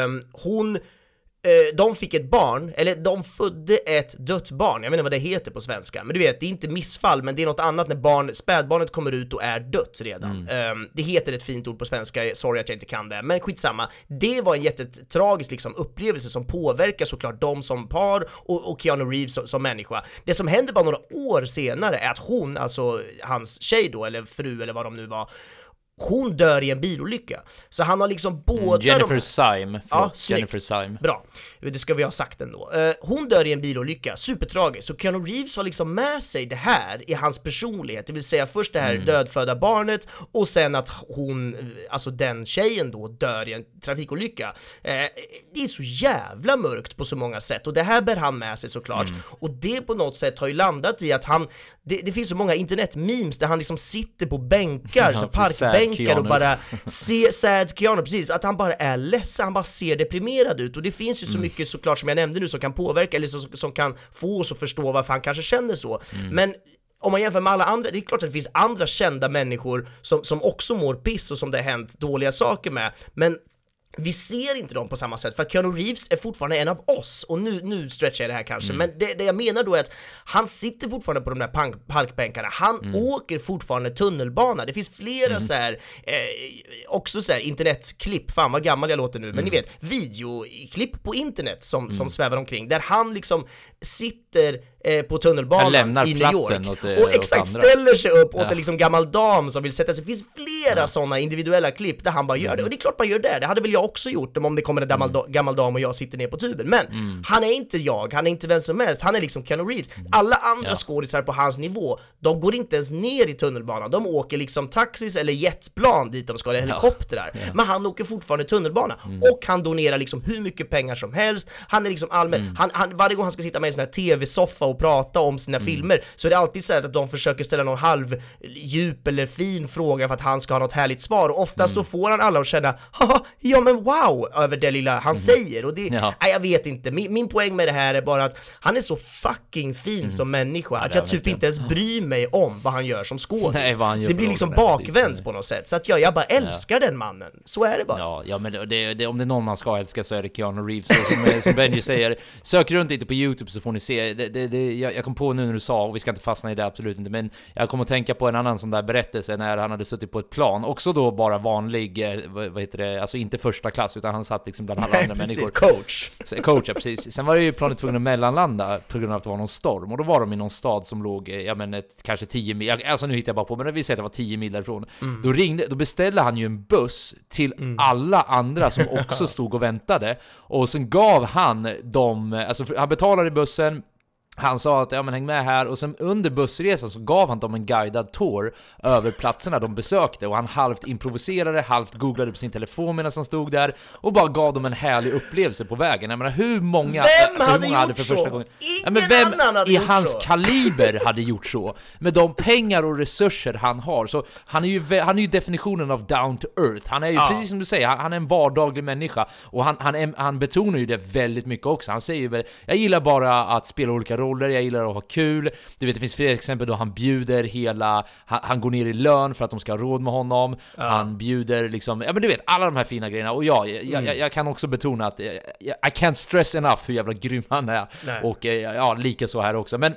Ehm, hon eh, de fick ett barn, eller de födde ett dött barn, jag vet inte vad det heter på svenska, men du vet, det är inte missfall, men det är något annat när barn, spädbarnet kommer ut och är dött redan. Ehm, det heter ett fint ord på svenska, sorry att jag inte kan det, men skitsamma. Det var en jättetragisk liksom, upplevelse som påverkar såklart dem som par och, och Keanu Reeves som, som människa. Det som händer bara några år senare är att hon, alltså hans tjej då, eller fru eller vad de nu var, hon dör i en bilolycka. Så han har liksom båda de Jennifer här- Syme. Ja, snyggt. Jennifer Syme. Bra, det ska vi ha sagt ändå. Eh, hon dör i en bilolycka, supertragiskt. Så Keanu Reeves har liksom med sig det här i hans personlighet, det vill säga först det här Mm. dödfödda barnet och sen att hon, alltså den tjejen då, dör i en trafikolycka. Eh, det är så jävla mörkt på så många sätt och det här bär han med sig såklart. Mm. Och det på något sätt har ju landat i att han, det, det finns så många internetmemes där han liksom sitter på bänkar, Ja, så precis, parkbänkar och bara se sad Keanu, precis, att han bara är ledsen, han bara ser deprimerad ut. Och det finns ju så mycket såklart som jag nämnde nu som kan påverka eller som, som kan få oss att förstå varför han kanske känner så. Men om man jämför med alla andra, det är klart att det finns andra kända människor som, som också mår piss och som det har hänt dåliga saker med, men vi ser inte dem på samma sätt, för att Keanu Reeves är fortfarande en av oss, och nu, nu stretchar jag det här kanske, men det, det jag menar då är att han sitter fortfarande på de där pank, parkbänkarna, han åker fortfarande tunnelbana, det finns flera så här, eh, också så här internetklipp, fan vad gammal jag låter nu, men ni vet, videoklipp på internet som, som svävar omkring, där han liksom sitter eh, på tunnelbanan i New York åt, eh, och exakt ställer sig upp åt Ja. en liksom gammal dam som vill sätta sig. Det finns flera sådana individuella klipp där han bara gör det. Och det är klart man gör det. Det hade väl jag också gjort om det kommer en gammal, da- gammal dam och jag sitter ner på tuben. Men han är inte jag, han är inte vem som helst. Han är liksom Keanu Reeves. Alla andra Ja. skådisar på hans nivå, de går inte ens ner i tunnelbanan. De åker liksom taxis eller jetplan dit de ska, eller helikoptrar. Men han åker fortfarande tunnelbana. Och han donerar liksom hur mycket pengar som helst. Han är liksom allmän. Han, han, varje gång han ska sitta med i en sån här tv-soffa och prata om sina filmer. Så är det alltid så här att de försöker ställa någon halv djup eller fin fråga för att han ska ha något härligt svar. Och oftast då får han alla att känna ja men wow! över det lilla han säger. Och det, Ja. nej jag vet inte, min, min poäng med det här är bara att han är så fucking fin som människa att jag typ inte ens bryr mig om vad han gör som skådis. Det blir liksom bakvänt på något sätt, så att jag, jag bara älskar den mannen, så är det bara. Ja, ja men det, det, om det är någon man ska älska så är det Keanu Reeves. Och som, som Benji säger, sök runt lite på YouTube så får ni se. Det, det, jag, jag kom på nu när du sa, och vi ska inte fastna i det absolut inte, men jag kom att tänka på en annan sån där berättelse när han hade suttit på ett plan, också då bara vanlig, eh, vad, heter det, alltså inte första klass, utan han satt liksom bland alla Nej, andra precis, människor. coach. Så- Coach, ja, precis. Sen var det ju planet tvungen att mellanlanda på grund av att det var någon storm. Och då var de i någon stad som låg, eh, ja men ett, kanske 10 mil, alltså nu hittar jag bara på, men vi säger att det var 10 mil därifrån. Då ringde, då beställde han ju en buss till alla andra som också stod och väntade. Och sen gav han dem, alltså han betalade bussen, han sa att ja men häng med här och sen under bussresan så gav han dem en guidad tour över platserna de besökte och han halvt improviserade, halvt googlade på sin telefon medan han stod där och bara gav dem en härlig upplevelse på vägen. Jag menar hur många... Vem hur hade många gjort för så? första gången? Ingen men vem annan hade i gjort hans så. kaliber hade gjort så? Med de pengar och resurser han har, så han är ju, han är ju definitionen av down to earth. Han är ju, Ja. precis som du säger, han, han är en vardaglig människa och han, han, han betonar ju det väldigt mycket också. Han säger ju jag gillar bara att spela olika roller roller, jag gillar att ha kul. Du vet, det finns flera exempel då han bjuder hela, han, han går ner i lön för att de ska ha råd med honom. Ja. Han bjuder liksom, ja men du vet, alla de här fina grejerna. Och ja, jag, Mm. jag, jag kan också betona att eh, I can't stress enough hur jävla grym han är. Nej. Och eh, ja, lika så här också. Men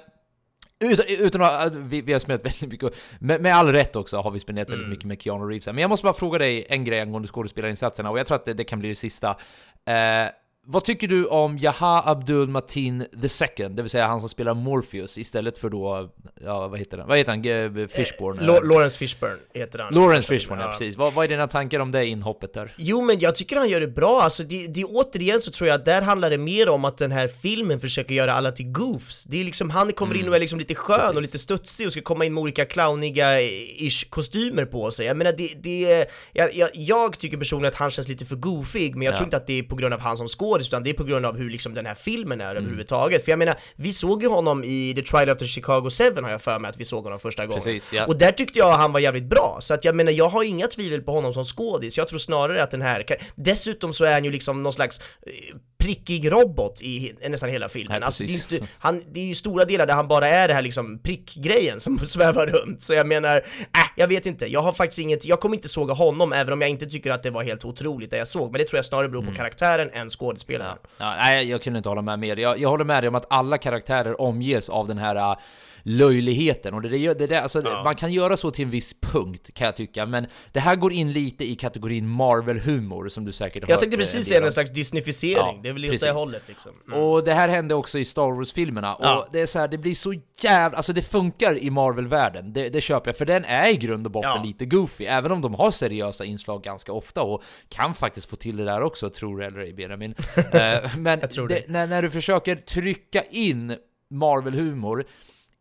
utan, utan att, vi, vi har spelat väldigt mycket, med, med all rätt också har vi spelat väldigt Mm. mycket med Keanu Reeves. Men jag måste bara fråga dig en grej angående skådespelarinsatserna och jag tror att det, det kan bli det sista. Eh, vad tycker du om Jaha Abdul Matin II, det vill säga han som spelar Morpheus istället för då, ja vad heter han, vad heter han, G- Fishburne? Lo- Lawrence Fishburne heter han. Lawrence Fishburne, ja precis. Vad, vad är dina tankar om det inhoppet där? Jo men jag tycker han gör det bra, alltså det, det återigen så tror jag att där handlar det mer om att den här filmen försöker göra alla till goofs Det är liksom, han kommer in och är liksom lite skön och lite studsig och ska komma in med olika clowniga ish kostymer på sig Jag menar det, det jag, jag, jag tycker personligen att han känns lite för goofig men jag Ja. tror inte att det är på grund av han som skådis utan det är på grund av hur liksom den här filmen är överhuvudtaget. För jag menar, vi såg ju honom i The Trial of the Chicago 7 har jag för mig att vi såg honom första gången. Precis, ja. och där tyckte jag han var jävligt bra, så att jag menar jag har inga tvivel på honom som skådis, jag tror snarare att den här, dessutom så är han ju liksom någon slags eh, prickig robot i nästan hela filmen. Ja, alltså, det, är inte, han, det är ju stora delar där han bara är det här liksom prickgrejen som svävar runt, så jag menar, äh, jag vet inte, jag har faktiskt inget, jag kommer inte såga honom även om jag inte tycker att det var helt otroligt det jag såg, men det tror jag snarare beror på karaktären än skådespelaren. Mm. Ja, nej, jag kunde inte hålla med mer. Jag, jag håller med dig om att alla karaktärer omges av den här äh, löjligheten. Och det, det, det, det, alltså, man kan göra så till en viss punkt kan jag tycka, men det här går in lite i kategorin Marvel-humor som du säkert har Jag tänkte eh, precis säga en slags disneyficering, Ja, det är väl åt det precis. hållet liksom. Mm. Och det här hände också i Star Wars-filmerna, Ja. och det är så här, det blir så jävla... Alltså det funkar i Marvel-världen, det, det köper jag, för den är i grund och botten Ja. lite goofy, även om de har seriösa inslag ganska ofta och kan faktiskt få till det där också, tror det eller ej Benjamin. Eh, Men det. när, när du försöker trycka in Marvel-humor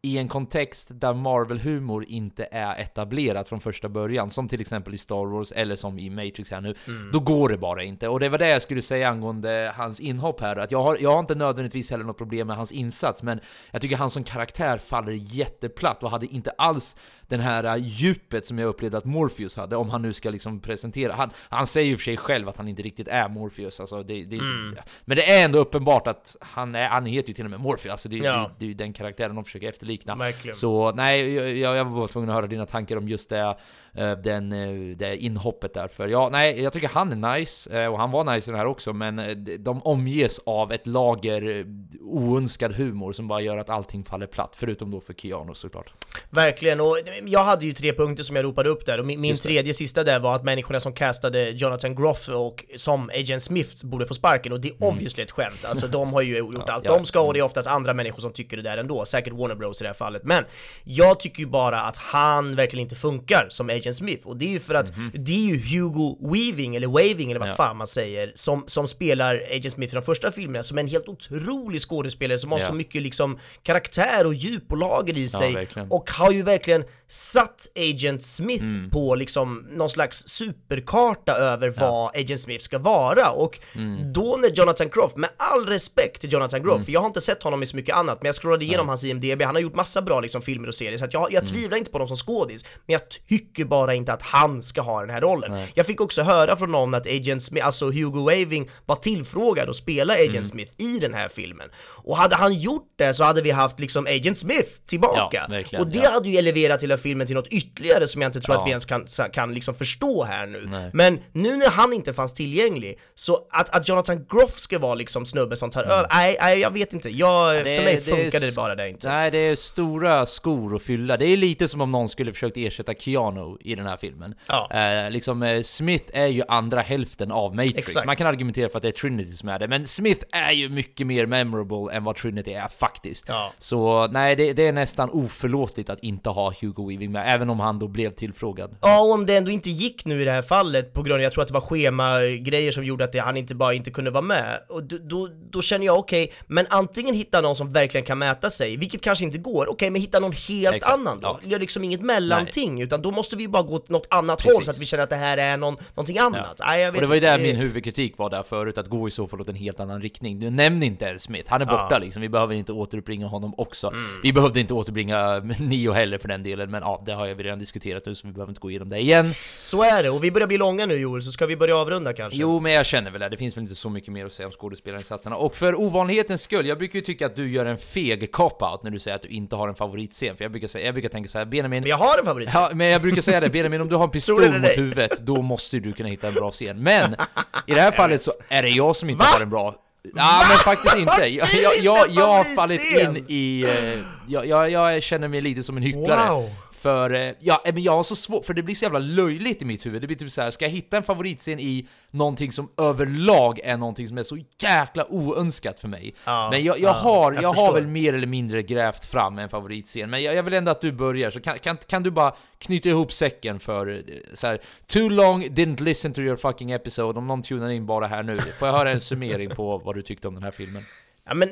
i en kontext där Marvel-humor inte är etablerat från första början, som till exempel i Star Wars eller som i Matrix här nu, Mm. då går det bara inte. Och det var det jag skulle säga angående hans inhopp här, att jag har, jag har inte nödvändigtvis heller något problem med hans insats, men jag tycker han som karaktär faller jätteplatt och hade inte alls den här äh, djupet som jag upplevde att Morpheus hade, om han nu ska liksom presentera. Han, han säger ju för sig själv att han inte riktigt är Morpheus, alltså det, det, Mm. men det är ändå uppenbart att han, är, han heter ju till och med Morpheus, alltså det, Ja. det, det är ju den karaktären de försöker efterlikna. Verkligen. Så nej, jag, jag var bara tvungen att höra dina tankar om just det, den, eh, det inhoppet där. För ja, nej, jag tycker han är nice, eh, och han var nice i den här också, men eh, de omges av ett lager eh, oönskad humor som bara gör att allting faller platt, förutom då för Keanu såklart. Verkligen, och jag hade ju tre punkter som jag ropade upp där och min, min tredje sista där var att människorna som castade Jonathan Groff och som Agent Smith borde få sparken och det är obviously ett skämt, alltså de har ju gjort allt Mm. ja. de ska och det är oftast andra människor som tycker det där ändå, säkert Warner Bros i det här fallet, men jag tycker ju bara att han verkligen inte funkar som Agent Smith och det är ju för att det är ju Hugo Weaving, eller Waving eller vad. Ja. fan man säger, som, som spelar Agent Smith i de första filmerna som är en helt otrolig skådespelare som har Ja. så mycket liksom karaktär och djup och lager i sig verkligen. och har ju verkligen satt Agent Smith Mm. på liksom någon slags superkarta över vad Agent Smith ska vara och Mm. då när Jonathan Groff, med all respekt till Jonathan Groff, för jag har inte sett honom i så mycket annat, men jag scrollade igenom hans IMDB, han har gjort massa bra liksom filmer och serier, så att jag, Mm. jag tvivlar inte på honom som skådis, men jag tycker bara inte att han ska ha den här rollen. Jag fick också höra från någon att Agent Smith, alltså Hugo Weaving, var tillfrågad att spela Agent Mm. Smith i den här filmen. Och hade han gjort det så hade vi haft liksom Agent Smith tillbaka. Ja, och det ja. hade ju eleverat hela filmen till något ytterligare som jag inte tror Ja. att vi ens kan, kan liksom förstå här nu. Nej. Men nu när han inte fanns tillgänglig, så att, att Jonathan Groff ska vara liksom snubben som tar över, nej, nej jag vet inte, jag, Mm. Det för mig funkade det bara det inte. Nej, det är stora skor att fylla. Det är lite som om någon skulle försökt ersätta Keanu i den här filmen. Ja. Eh, liksom, eh, Smith är ju andra hälften av Matrix. Exakt. Man kan argumentera för att det är Trinity som är det, men Smith är ju mycket mer memorable än vad Trinity är faktiskt. Ja. Så nej, det, det är nästan oförlåtligt att inte ha Hugo Weaving med, även om han då blev tillfrågad. Ja, och om det ändå inte gick nu i det här fallet på grund av, jag tror att det var schemagrejer som gjorde att det, han inte bara inte kunde vara med, och då, då, då känner jag okej, men antingen hitta någon som verkligen kan mäta sig, vilket kanske inte går, okej men hitta någon helt Exakt, annan då. ja. Gör liksom inget mellanting, utan då måste vi bara gå åt något annat Precis. håll så att vi känner att det här är någon, någonting annat. Nej, jag vet Och det var ju där min huvudkritik var där förut, att gå i så fall åt en helt annan riktning. Du nämnde inte R. Smith, han är borta Ja. Mm. liksom, vi behöver inte återuppringa honom också. Vi behövde inte återuppringa Neo heller för den delen, men ja, det har vi redan diskuterat nu så vi behöver inte gå igenom det igen. Så är det, och vi börjar bli långa nu Joel, så ska vi börja avrunda kanske? Jo, men jag känner väl det. Det finns väl inte så mycket mer att säga om skådespelarinsatserna. Och för ovanlighetens skull, jag brukar ju tycka att du gör en feg cop-out när du säger att du inte har en favoritscen. För jag brukar, säga, jag brukar tänka så här, Benjamin... Men jag har en favorit. Ja, men jag brukar säga det, Benjamin, om du har en pistol mot huvudet, då måste du kunna hitta en bra scen. Men i det här fallet så är det jag som inte Va? har en bra... Ja, men faktiskt inte. Jag, jag, jag, jag har fallit in i... eh, jag, jag, jag känner mig lite som en hycklare. Wow. För, eh, ja, men jag har så svårt, för det blir så jävla löjligt i mitt huvud. Det blir typ så här: ska jag hitta en favoritscen i någonting som överlag är någonting som är så jäkla oönskat för mig? Ja, men jag, jag ja, har, jag jag, har väl mer eller mindre grävt fram en favoritscen. Men jag, jag vill ändå att du börjar, så kan, kan, kan du bara knyta ihop säcken för eh, så här, Too long, didn't listen to your fucking episode, om någon tunar in bara här nu. Får jag höra en summering på vad du tyckte om den här filmen? Ja men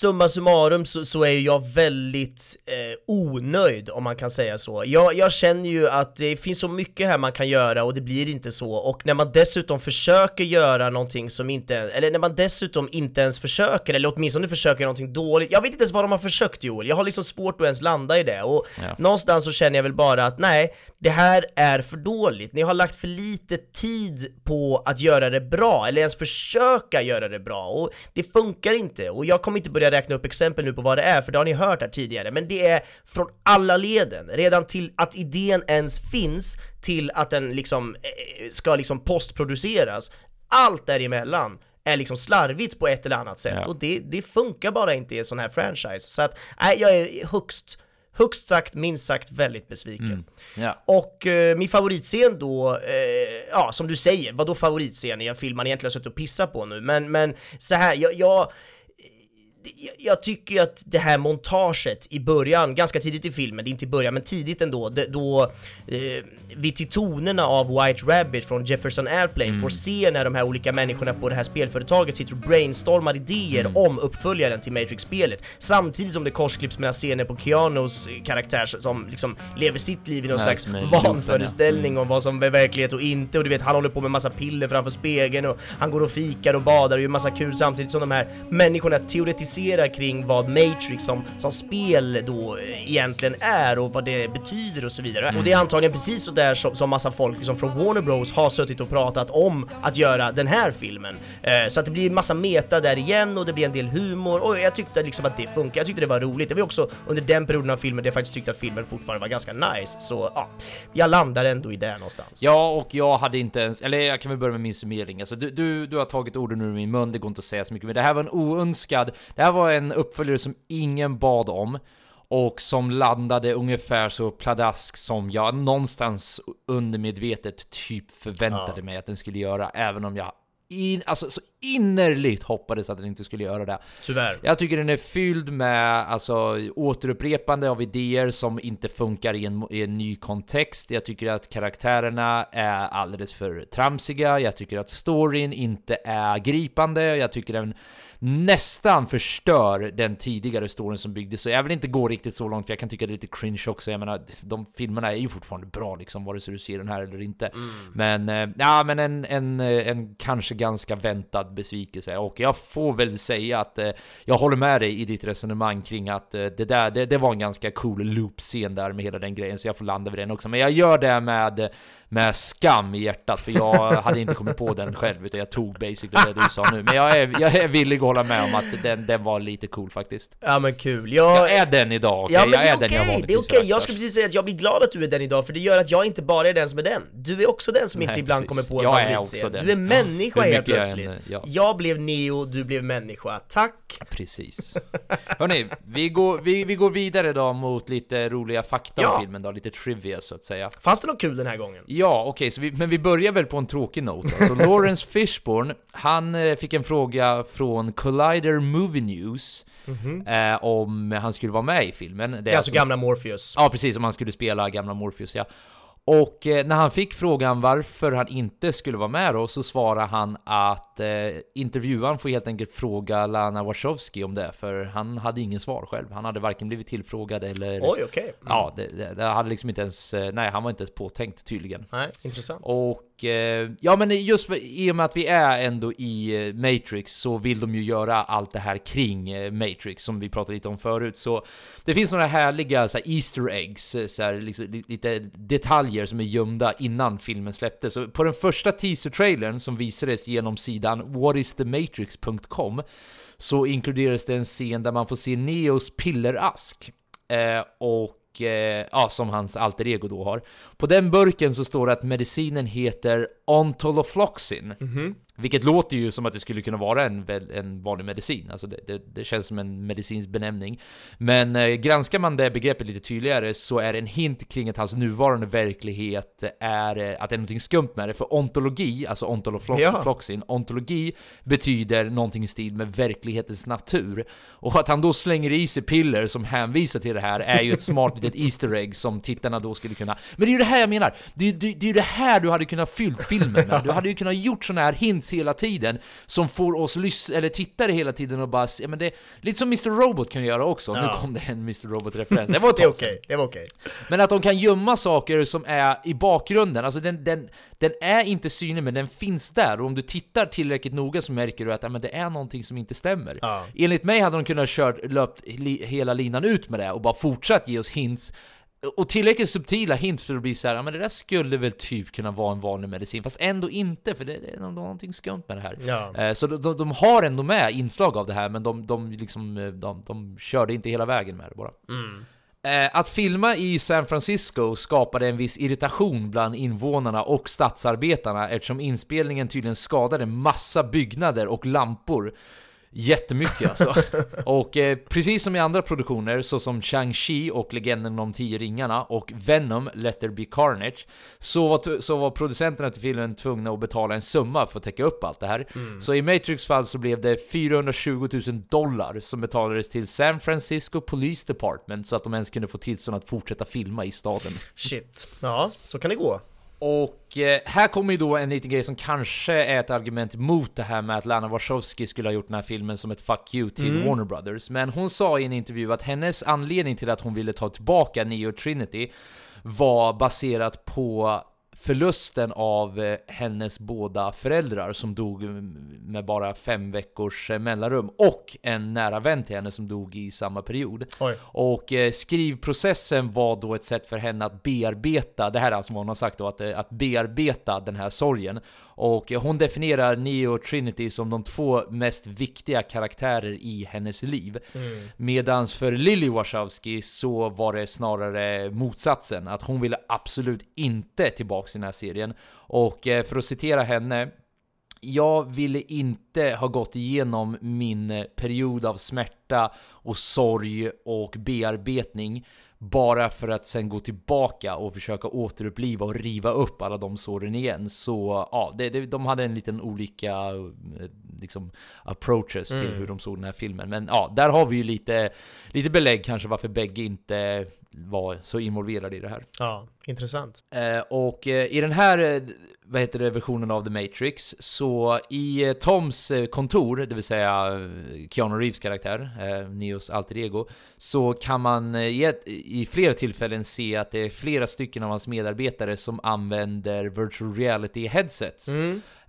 summa summarum så, så är jag väldigt eh, onöjd om man kan säga så. Jag, jag känner ju att det finns så mycket här man kan göra och det blir inte så. Och när man dessutom försöker göra någonting som inte, eller när man dessutom inte ens försöker, eller åtminstone försöker någonting dåligt. Jag vet inte ens vad de har försökt Joel, jag har liksom svårt att ens landa i det. Och Ja. någonstans så känner jag väl bara att nej, det här är för dåligt. Ni har lagt för lite tid på att göra det bra, eller ens försöka göra det bra. Och det funkar inte. Och jag kommer inte börja räkna upp exempel nu på vad det är, för det har ni hört här tidigare. Men det är från alla leden, redan till att idén ens finns, till att den liksom eh, ska liksom postproduceras. Allt däremellan är liksom slarvigt på ett eller annat sätt Ja. och det, det funkar bara inte i en sån här franchise. Så att, nej, jag är högst, högst sagt, minst sagt väldigt besviken. Ja. Och eh, min favoritscen då, eh, ja som du säger, vad då favoritscen i en film man egentligen har suttit och pissat på nu? Men, men så här, jag, jag jag- tycker ju att det här montaget i början, ganska tidigt i filmen, det är inte i början men tidigt ändå, det, då eh, vi till tonerna av White Rabbit från Jefferson Airplane får se när de här olika människorna på det här spelföretaget sitter och brainstormar idéer om uppföljaren till Matrix-spelet. Samtidigt som det korsklipps mellan scener på Keanus karaktär som liksom lever sitt liv i någon slags ja. vanföreställning om vad som är verklighet och inte och du vet han håller på med massa piller framför spegeln och han går och fikar och badar och gör massa kul samtidigt som de här människorna teoretiserar kring vad Matrix som, som spel då eh, egentligen är och vad det betyder och så vidare. Mm. Och det är antagligen precis så där som, som massa folk liksom från Warner Bros har suttit och pratat om att göra den här filmen. Eh, så att det blir massa meta där igen och det blir en del humor och jag tyckte liksom att det funkar. Jag tyckte det var roligt. Det var också under den perioden av filmen där jag faktiskt tyckte att filmen fortfarande var ganska nice. Så ja, jag landar ändå i det någonstans. Ja, och jag hade inte ens, eller jag kan väl börja med min summering. Alltså, du, du, du har tagit orden ur min mun, det går inte att säga så mycket, men det här var en oönskad, det här var en uppföljare som ingen bad om. Och som landade ungefär så pladask som jag någonstans undermedvetet typ förväntade Ja. mig att den skulle göra, även om jag in, alltså, så innerligt hoppades att den inte skulle göra det. Tyvärr. Jag tycker den är fylld med alltså, återupprepande av idéer som inte funkar i en, i en ny kontext. Jag tycker att karaktärerna är alldeles för tramsiga. Jag tycker att storyn inte är gripande. Jag tycker den nästan förstör den tidigare storyn som byggdes. Så jag vill inte gå riktigt så långt, för jag kan tycka det är lite cringe också. Jag menar, de filmerna är ju fortfarande bra liksom, vare sig du ser den här eller inte. Men, eh, ja, men en, en, eh, en kanske ganska väntad besvikelse. Och jag får väl säga att eh, jag håller med dig i ditt resonemang kring att det där, det, det var en ganska cool loop-scen där med hela den grejen, så jag får landa vid den också. Men jag gör det med med skam i hjärtat, för jag hade inte kommit på den själv, utan jag tog basically det du sa nu. Men jag är, jag är villig att hålla med om att den, den var lite cool faktiskt. Ja men kul. Jag, Jag är den idag, okej? Ja men jag är är den jag okej, det är vanligtvis okej. Jag föraktar. ska precis säga att jag blir glad att du är den idag, för det gör att jag inte bara är den som är den. Du är också den som Nej, inte ibland precis. kommer på en Jag den. Du är människa helt mycket jag plötsligt. än, ja. Jag blev Neo, du blev människa. Tack! Precis. Hörni, vi går, vi, vi går vidare då mot lite roliga fakta Ja. om filmen då, lite trivia så att säga. Fanns det något kul den här gången? Ja, okej, så vi, men vi börjar väl på en tråkig not. Alltså, Lawrence Fishburne, han eh, fick en fråga från Collider Movie News eh, om han skulle vara med i filmen. Det är alltså gamla Morpheus. Ja, precis, om han skulle spela gamla Morpheus, ja. Och eh, när han fick frågan varför han inte skulle vara med då, så svarade han att eh, intervjuaren får helt enkelt fråga Lana Wachowski om det, för han hade ingen svar själv. Han hade varken blivit tillfrågad eller... Oj, okej. Mm. Ja, det, det, det hade liksom inte ens... eh, Nej, han var inte ens påtänkt tydligen. Nej, intressant. Och eh, ja, men just för, i och med att vi är ändå i eh, Matrix så vill de ju göra allt det här kring eh, Matrix som vi pratade lite om förut. Så det finns några härliga så här, Easter eggs, eh, så här, liksom, lite detaljer som är gömda innan filmen släpptes. Så på den första teaser-trailern som visades genom sidan whatisthematrix.com så inkluderas det en scen där man får se Neos pillerask. Eh, och Eh, ja, som hans alter ego då har. På den burken så står det att medicinen heter Ontolofloxin. Mhm. Vilket låter ju som att det skulle kunna vara en, en vanlig medicin, alltså det, det, det känns som en medicinsk benämning. Men eh, granskar man det begreppet lite tydligare så är det en hint kring att hans nuvarande verklighet är eh, att det är någonting skumt med det. För ontologi, alltså Ja. ontolofloxin, ontologi betyder någonting i stil med verklighetens natur. Och att han då slänger i sig piller som hänvisar till det här är ju ett smart litet Easter egg som tittarna då skulle kunna... Men det är ju det här jag menar! Det är, det, det är ju det här du hade kunnat fyllt filmen med. Du hade ju kunnat gjort såna här hints hela tiden som får oss lys- eller tittare hela tiden och bara se, men det lite som Mr. Robot kan göra också. Nu Ja. kom det en Mr. Robot-referens. Det var okej, det var okej. Men att de kan gömma saker som är i bakgrunden, alltså den, den, den är inte synlig men den finns där och om du tittar tillräckligt noga så märker du att ja, men det är någonting som inte stämmer. Ja. Enligt mig hade de kunnat kört, löpt li, hela linan ut med det och bara fortsatt ge oss hints och tillräckligt subtila hints för att bli så här, ja men det där skulle väl typ kunna vara en vanlig medicin, fast ändå inte, för det, det är nå- någonting skumt med det här. Ja. Eh, Så de, de, de har ändå med inslag av det här, men de, de, liksom, eh, de, de körde inte hela vägen med det bara. Eh, Att filma i San Francisco skapade en viss irritation bland invånarna och stadsarbetarna eftersom inspelningen tydligen skadade massa byggnader och lampor. Jättemycket alltså. och eh, precis som i andra produktioner, såsom Shang-Chi och Legenden om Tio Ringarna och Venom, Let There Be Carnage, så var, så var producenterna till filmen tvungna att betala en summa för att täcka upp allt det här. Så i Matrix fall så blev det 420 000 dollar som betalades till San Francisco Police Department så att de ens kunde få tillstånd att fortsätta filma i staden. Shit. Ja, så kan det gå. Och eh, här kommer ju då en liten grej som kanske är ett argument mot det här med att Lana Wachowski skulle ha gjort den här filmen som ett fuck you till Warner Brothers. Men hon sa i en intervju att hennes anledning till att hon ville ta tillbaka Neo Trinity var baserat på förlusten av eh, hennes båda föräldrar som dog mm, med bara fem veckors eh, mellanrum och en nära vän till henne som dog i samma period. Oj. Och eh, skrivprocessen var då ett sätt för henne att bearbeta, det här är alltså vad hon har sagt då, att, att bearbeta den här sorgen. Och hon definierar Neo och Trinity som de två mest viktiga karaktärer i hennes liv. Medans för Lily Wachowski så var det snarare motsatsen, att hon ville absolut inte tillbaka i den här serien. Och eh, för att citera henne, jag ville inte ha gått igenom min period av smärta och sorg och bearbetning bara för att sen gå tillbaka och försöka återuppliva och riva upp alla de såren igen. Så ja, det, det, de hade en liten olika eh, liksom, approaches till hur de såg den här filmen. Men ja, där har vi ju lite, lite belägg kanske varför bägge inte var så involverade i det här. Ja, intressant. Eh, och eh, i den här eh, vad heter det, versionen av The Matrix, så i eh, Toms eh, kontor, det vill säga eh, Keanu Reeves karaktär, Neos alter ego, så kan man i, ett, i flera tillfällen se att det är flera stycken av hans medarbetare som använder virtual reality headsets.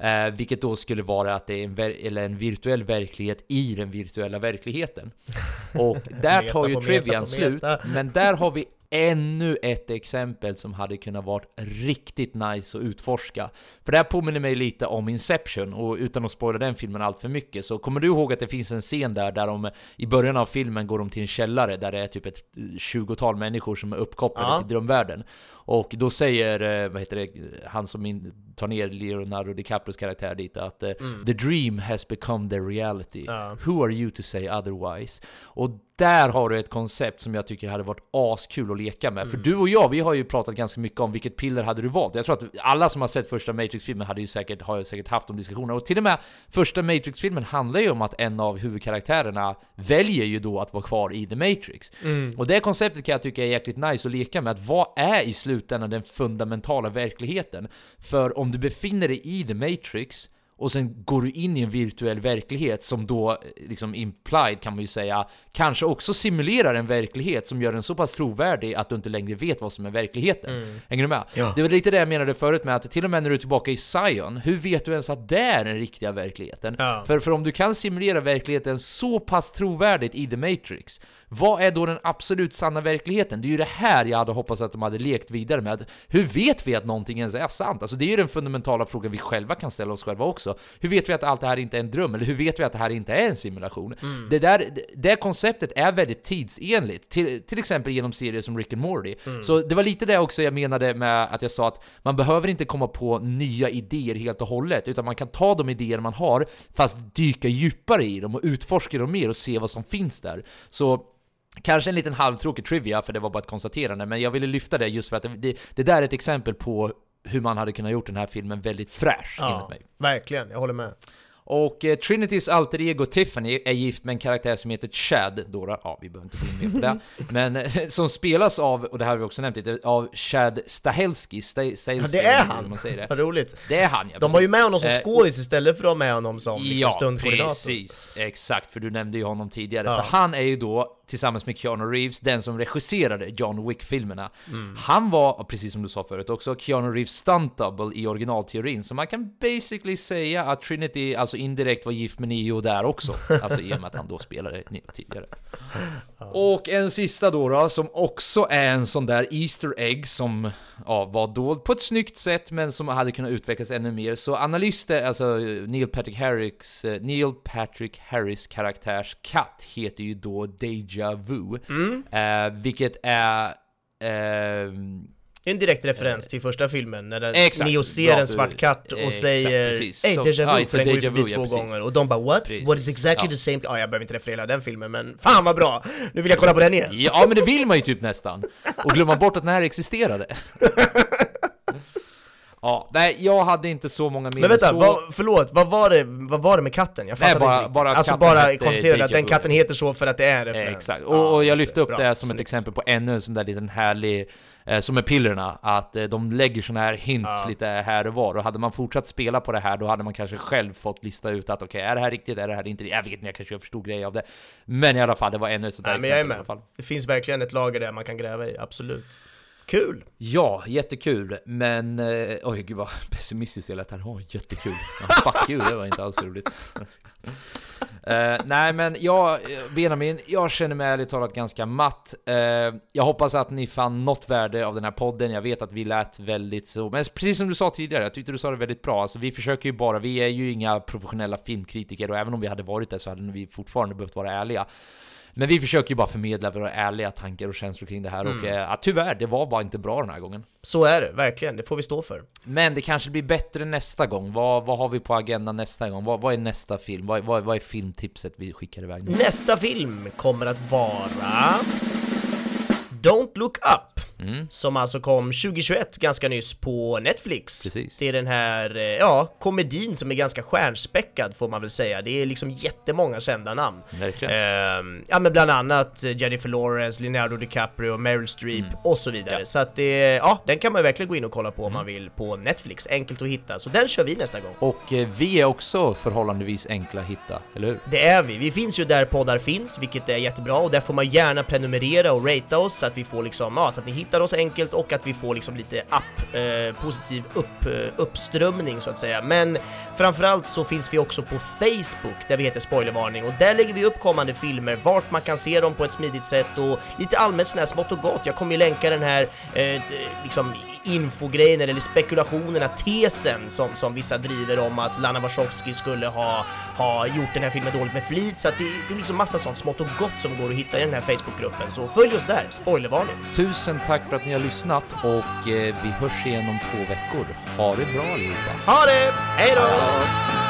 Eh, vilket då skulle vara att det är en, eller en virtuell verklighet i den virtuella verkligheten. Och där tar ju trivian slut, men där har vi ännu ett exempel som hade kunnat vara riktigt nice att utforska. För det här påminner mig lite om Inception, och utan att spoila den filmen allt för mycket, så kommer du ihåg att det finns en scen där, där de i början av filmen går de till en källare där det är typ ett 20-tal människor som är uppkopplade Ja. till drömvärlden. Och då säger, eh, vad heter det, han som in, tar ner Leonardo DiCaprios karaktär dit att eh, The dream has become the reality. Ja. Who are you to say otherwise? Och där har du ett koncept som jag tycker hade varit askul att leka med. För du och jag, vi har ju pratat ganska mycket om vilket piller hade du valt. Jag tror att alla som har sett första Matrix-filmen hade ju säkert, har ju säkert haft de diskussionerna. Och till och med första Matrix-filmen handlar ju om att en av huvudkaraktärerna väljer ju då att vara kvar i The Matrix. Och det konceptet kan jag tycka är jäkligt nice att leka med. Att vad är i slutändan den fundamentala verkligheten? För om du befinner dig i The Matrix och sen går du in i en virtuell verklighet som då, eh, liksom implied kan man ju säga, kanske också simulerar en verklighet som gör den så pass trovärdig att du inte längre vet vad som är verkligheten. Mm. Hänger du med? Ja. Det var lite det jag menade förut med att till och med när du är tillbaka i Zion, hur vet du ens att det är den riktiga verkligheten? Ja. För, för om du kan simulera verkligheten så pass trovärdigt i The Matrix, vad är då den absolut sanna verkligheten? Det är ju det här jag hade hoppats att de hade lekt vidare med. Hur vet vi att någonting ens är sant? Alltså det är ju den fundamentala frågan vi själva kan ställa oss själva också. Hur vet vi att allt det här inte är en dröm? Eller hur vet vi att det här inte är en simulation? Det, där, det- det konceptet är väldigt tidsenligt, till, till exempel genom serier som Rick and Morty. Så det var lite det också jag menade med att jag sa att man behöver inte komma på nya idéer helt och hållet, utan man kan ta de idéer man har, fast dyka djupare i dem och utforska dem mer och se vad som finns där. Så Kanske en liten halvtråkig trivia, för det var bara ett konstaterande, men jag ville lyfta det just för att det, det, det där är ett exempel på hur man hade kunnat gjort den här filmen väldigt fräsch, enligt Ja, mig. verkligen, jag håller med. Och eh, Trinitys alter ego Tiffany är gift med en karaktär som heter Chad, då, ja vi behöver inte gå in mer på det, men eh, som spelas av, och det här har vi också nämnt lite, av Chad Stahelski, Sta- Stahelski Ja, det är han! Man säger det. Vad roligt. det är han ja, De var ju med honom som Eh, skådis istället för att ha med honom som liksom, Ja, stundkoordinator. precis. Exakt, för du nämnde ju honom tidigare. Ja. För han är ju då, tillsammans med Keanu Reeves, den som regisserade John Wick-filmerna. Mm. Han var, precis som du sa förut också, Keanu Reeves stunt double i originalteorin. Så man kan basically säga att Trinity alltså indirekt var gift med Neo där också. Alltså i och med att han då spelade Neo tidigare. Och en sista då, då som också är en sån där Easter egg som ja, var dold på ett snyggt sätt men som hade kunnat utvecklas ännu mer. Så analyster, alltså Neil Patrick Harris, eh, Neil Patrick Harris karaktärs katt heter ju då Deja Vu. Eh, vilket är... ehm, En direkt referens till första filmen när Exakt. Neo ser en svart katt och exakt, säger Så- déjà ja, vu, så för den går ju förbi ja, två precis. gånger och de bara what? Precis. What is exactly Ja. the same? Ja, jag behöver inte referera den filmen men fan vad bra! Nu vill jag kolla på den igen! Ja, men det vill man ju typ nästan. Och glömma bort att den här existerade. Ja, nej, jag hade inte så många mer Men vänta, så. vad, förlåt, vad var, det, vad var det med katten? Jag Nej, fattade bara- inte bara Alltså bara konstaterade att den katten heter så för att det är en referens. Exakt, Ja, och, och jag lyfte upp Bra, det som ett snyggt. exempel på ännu en sån där liten härlig eh, som med pillerna, att eh, de lägger såna här hints Ja. lite här och var och hade man fortsatt spela på det här då hade man kanske själv fått lista ut att okej, är det här riktigt, är det här inte Jag vet inte, jag kanske gör för stor grej av det Men i alla fall, det var ännu ett sånt där Nej, men jag är exempel med. Det finns verkligen ett lager där man kan gräva i, absolut. Kul! Ja, jättekul, men eh, oj gud vad pessimistiskt jag lät här. Åh, jättekul. Ja, fuck you, det var inte alls roligt. Eh, nej, men jag, eh, Benjamin, jag känner mig ärligt talat ganska matt. Eh, jag hoppas att ni fann något värde av den här podden. Jag vet att vi lät väldigt så, men precis som du sa tidigare, jag tyckte du sa det väldigt bra. Alltså, vi försöker ju bara, vi är ju inga professionella filmkritiker och även om vi hade varit det så hade vi fortfarande behövt vara ärliga. Men vi försöker ju bara förmedla våra ärliga tankar och känslor kring det här och eh, ja, tyvärr, det var bara inte bra den här gången. Så är det, verkligen. Det får vi stå för. Men det kanske blir bättre nästa gång. Vad, vad har vi på agendan nästa gång? Vad, vad är nästa film? Vad, vad, vad är filmtipset vi skickar iväg nu? Nästa film kommer att vara Don't Look Up Mm. Som alltså kom 2021 ganska nyss på Netflix Precis. Det är den här, eh, ja, komedin som är ganska stjärnspäckad får man väl säga Det är liksom jättemånga kända namn Verkligen. Ehm, Ja men bland annat eh, Jennifer Lawrence, Leonardo DiCaprio, Meryl Streep Mm. och så vidare Så att det, ja, den kan man verkligen gå in och kolla på om man vill på Netflix, enkelt att hitta Så den kör vi nästa gång Och eh, vi är också förhållandevis enkla att hitta, eller hur? Det är vi. Vi finns ju där poddar finns, vilket är jättebra och där får man gärna prenumerera och ratea oss så att vi får liksom, ja, så att ni hittar hittar oss enkelt och att vi får liksom lite app, eh, positiv upp, eh, uppströmning så att säga. Men framförallt så finns vi också på Facebook där vi heter Spoilervarning och där lägger vi upp kommande filmer, vart man kan se dem på ett smidigt sätt och lite allmänt sådär här smått och gott. Jag kommer ju länka den här eh, liksom infogrejen eller spekulationerna, tesen som, som vissa driver om att Lana Wachowski skulle ha, ha gjort den här filmen dåligt med flit. Så att det, det är liksom massa sånt smått och gott som går att hitta i den här Facebookgruppen. Så följ oss där, spoilervarning! Tusen tack för att ni har lyssnat och eh, vi hörs igen om två veckor. Ha det bra allihopa! Ha det! Hej då!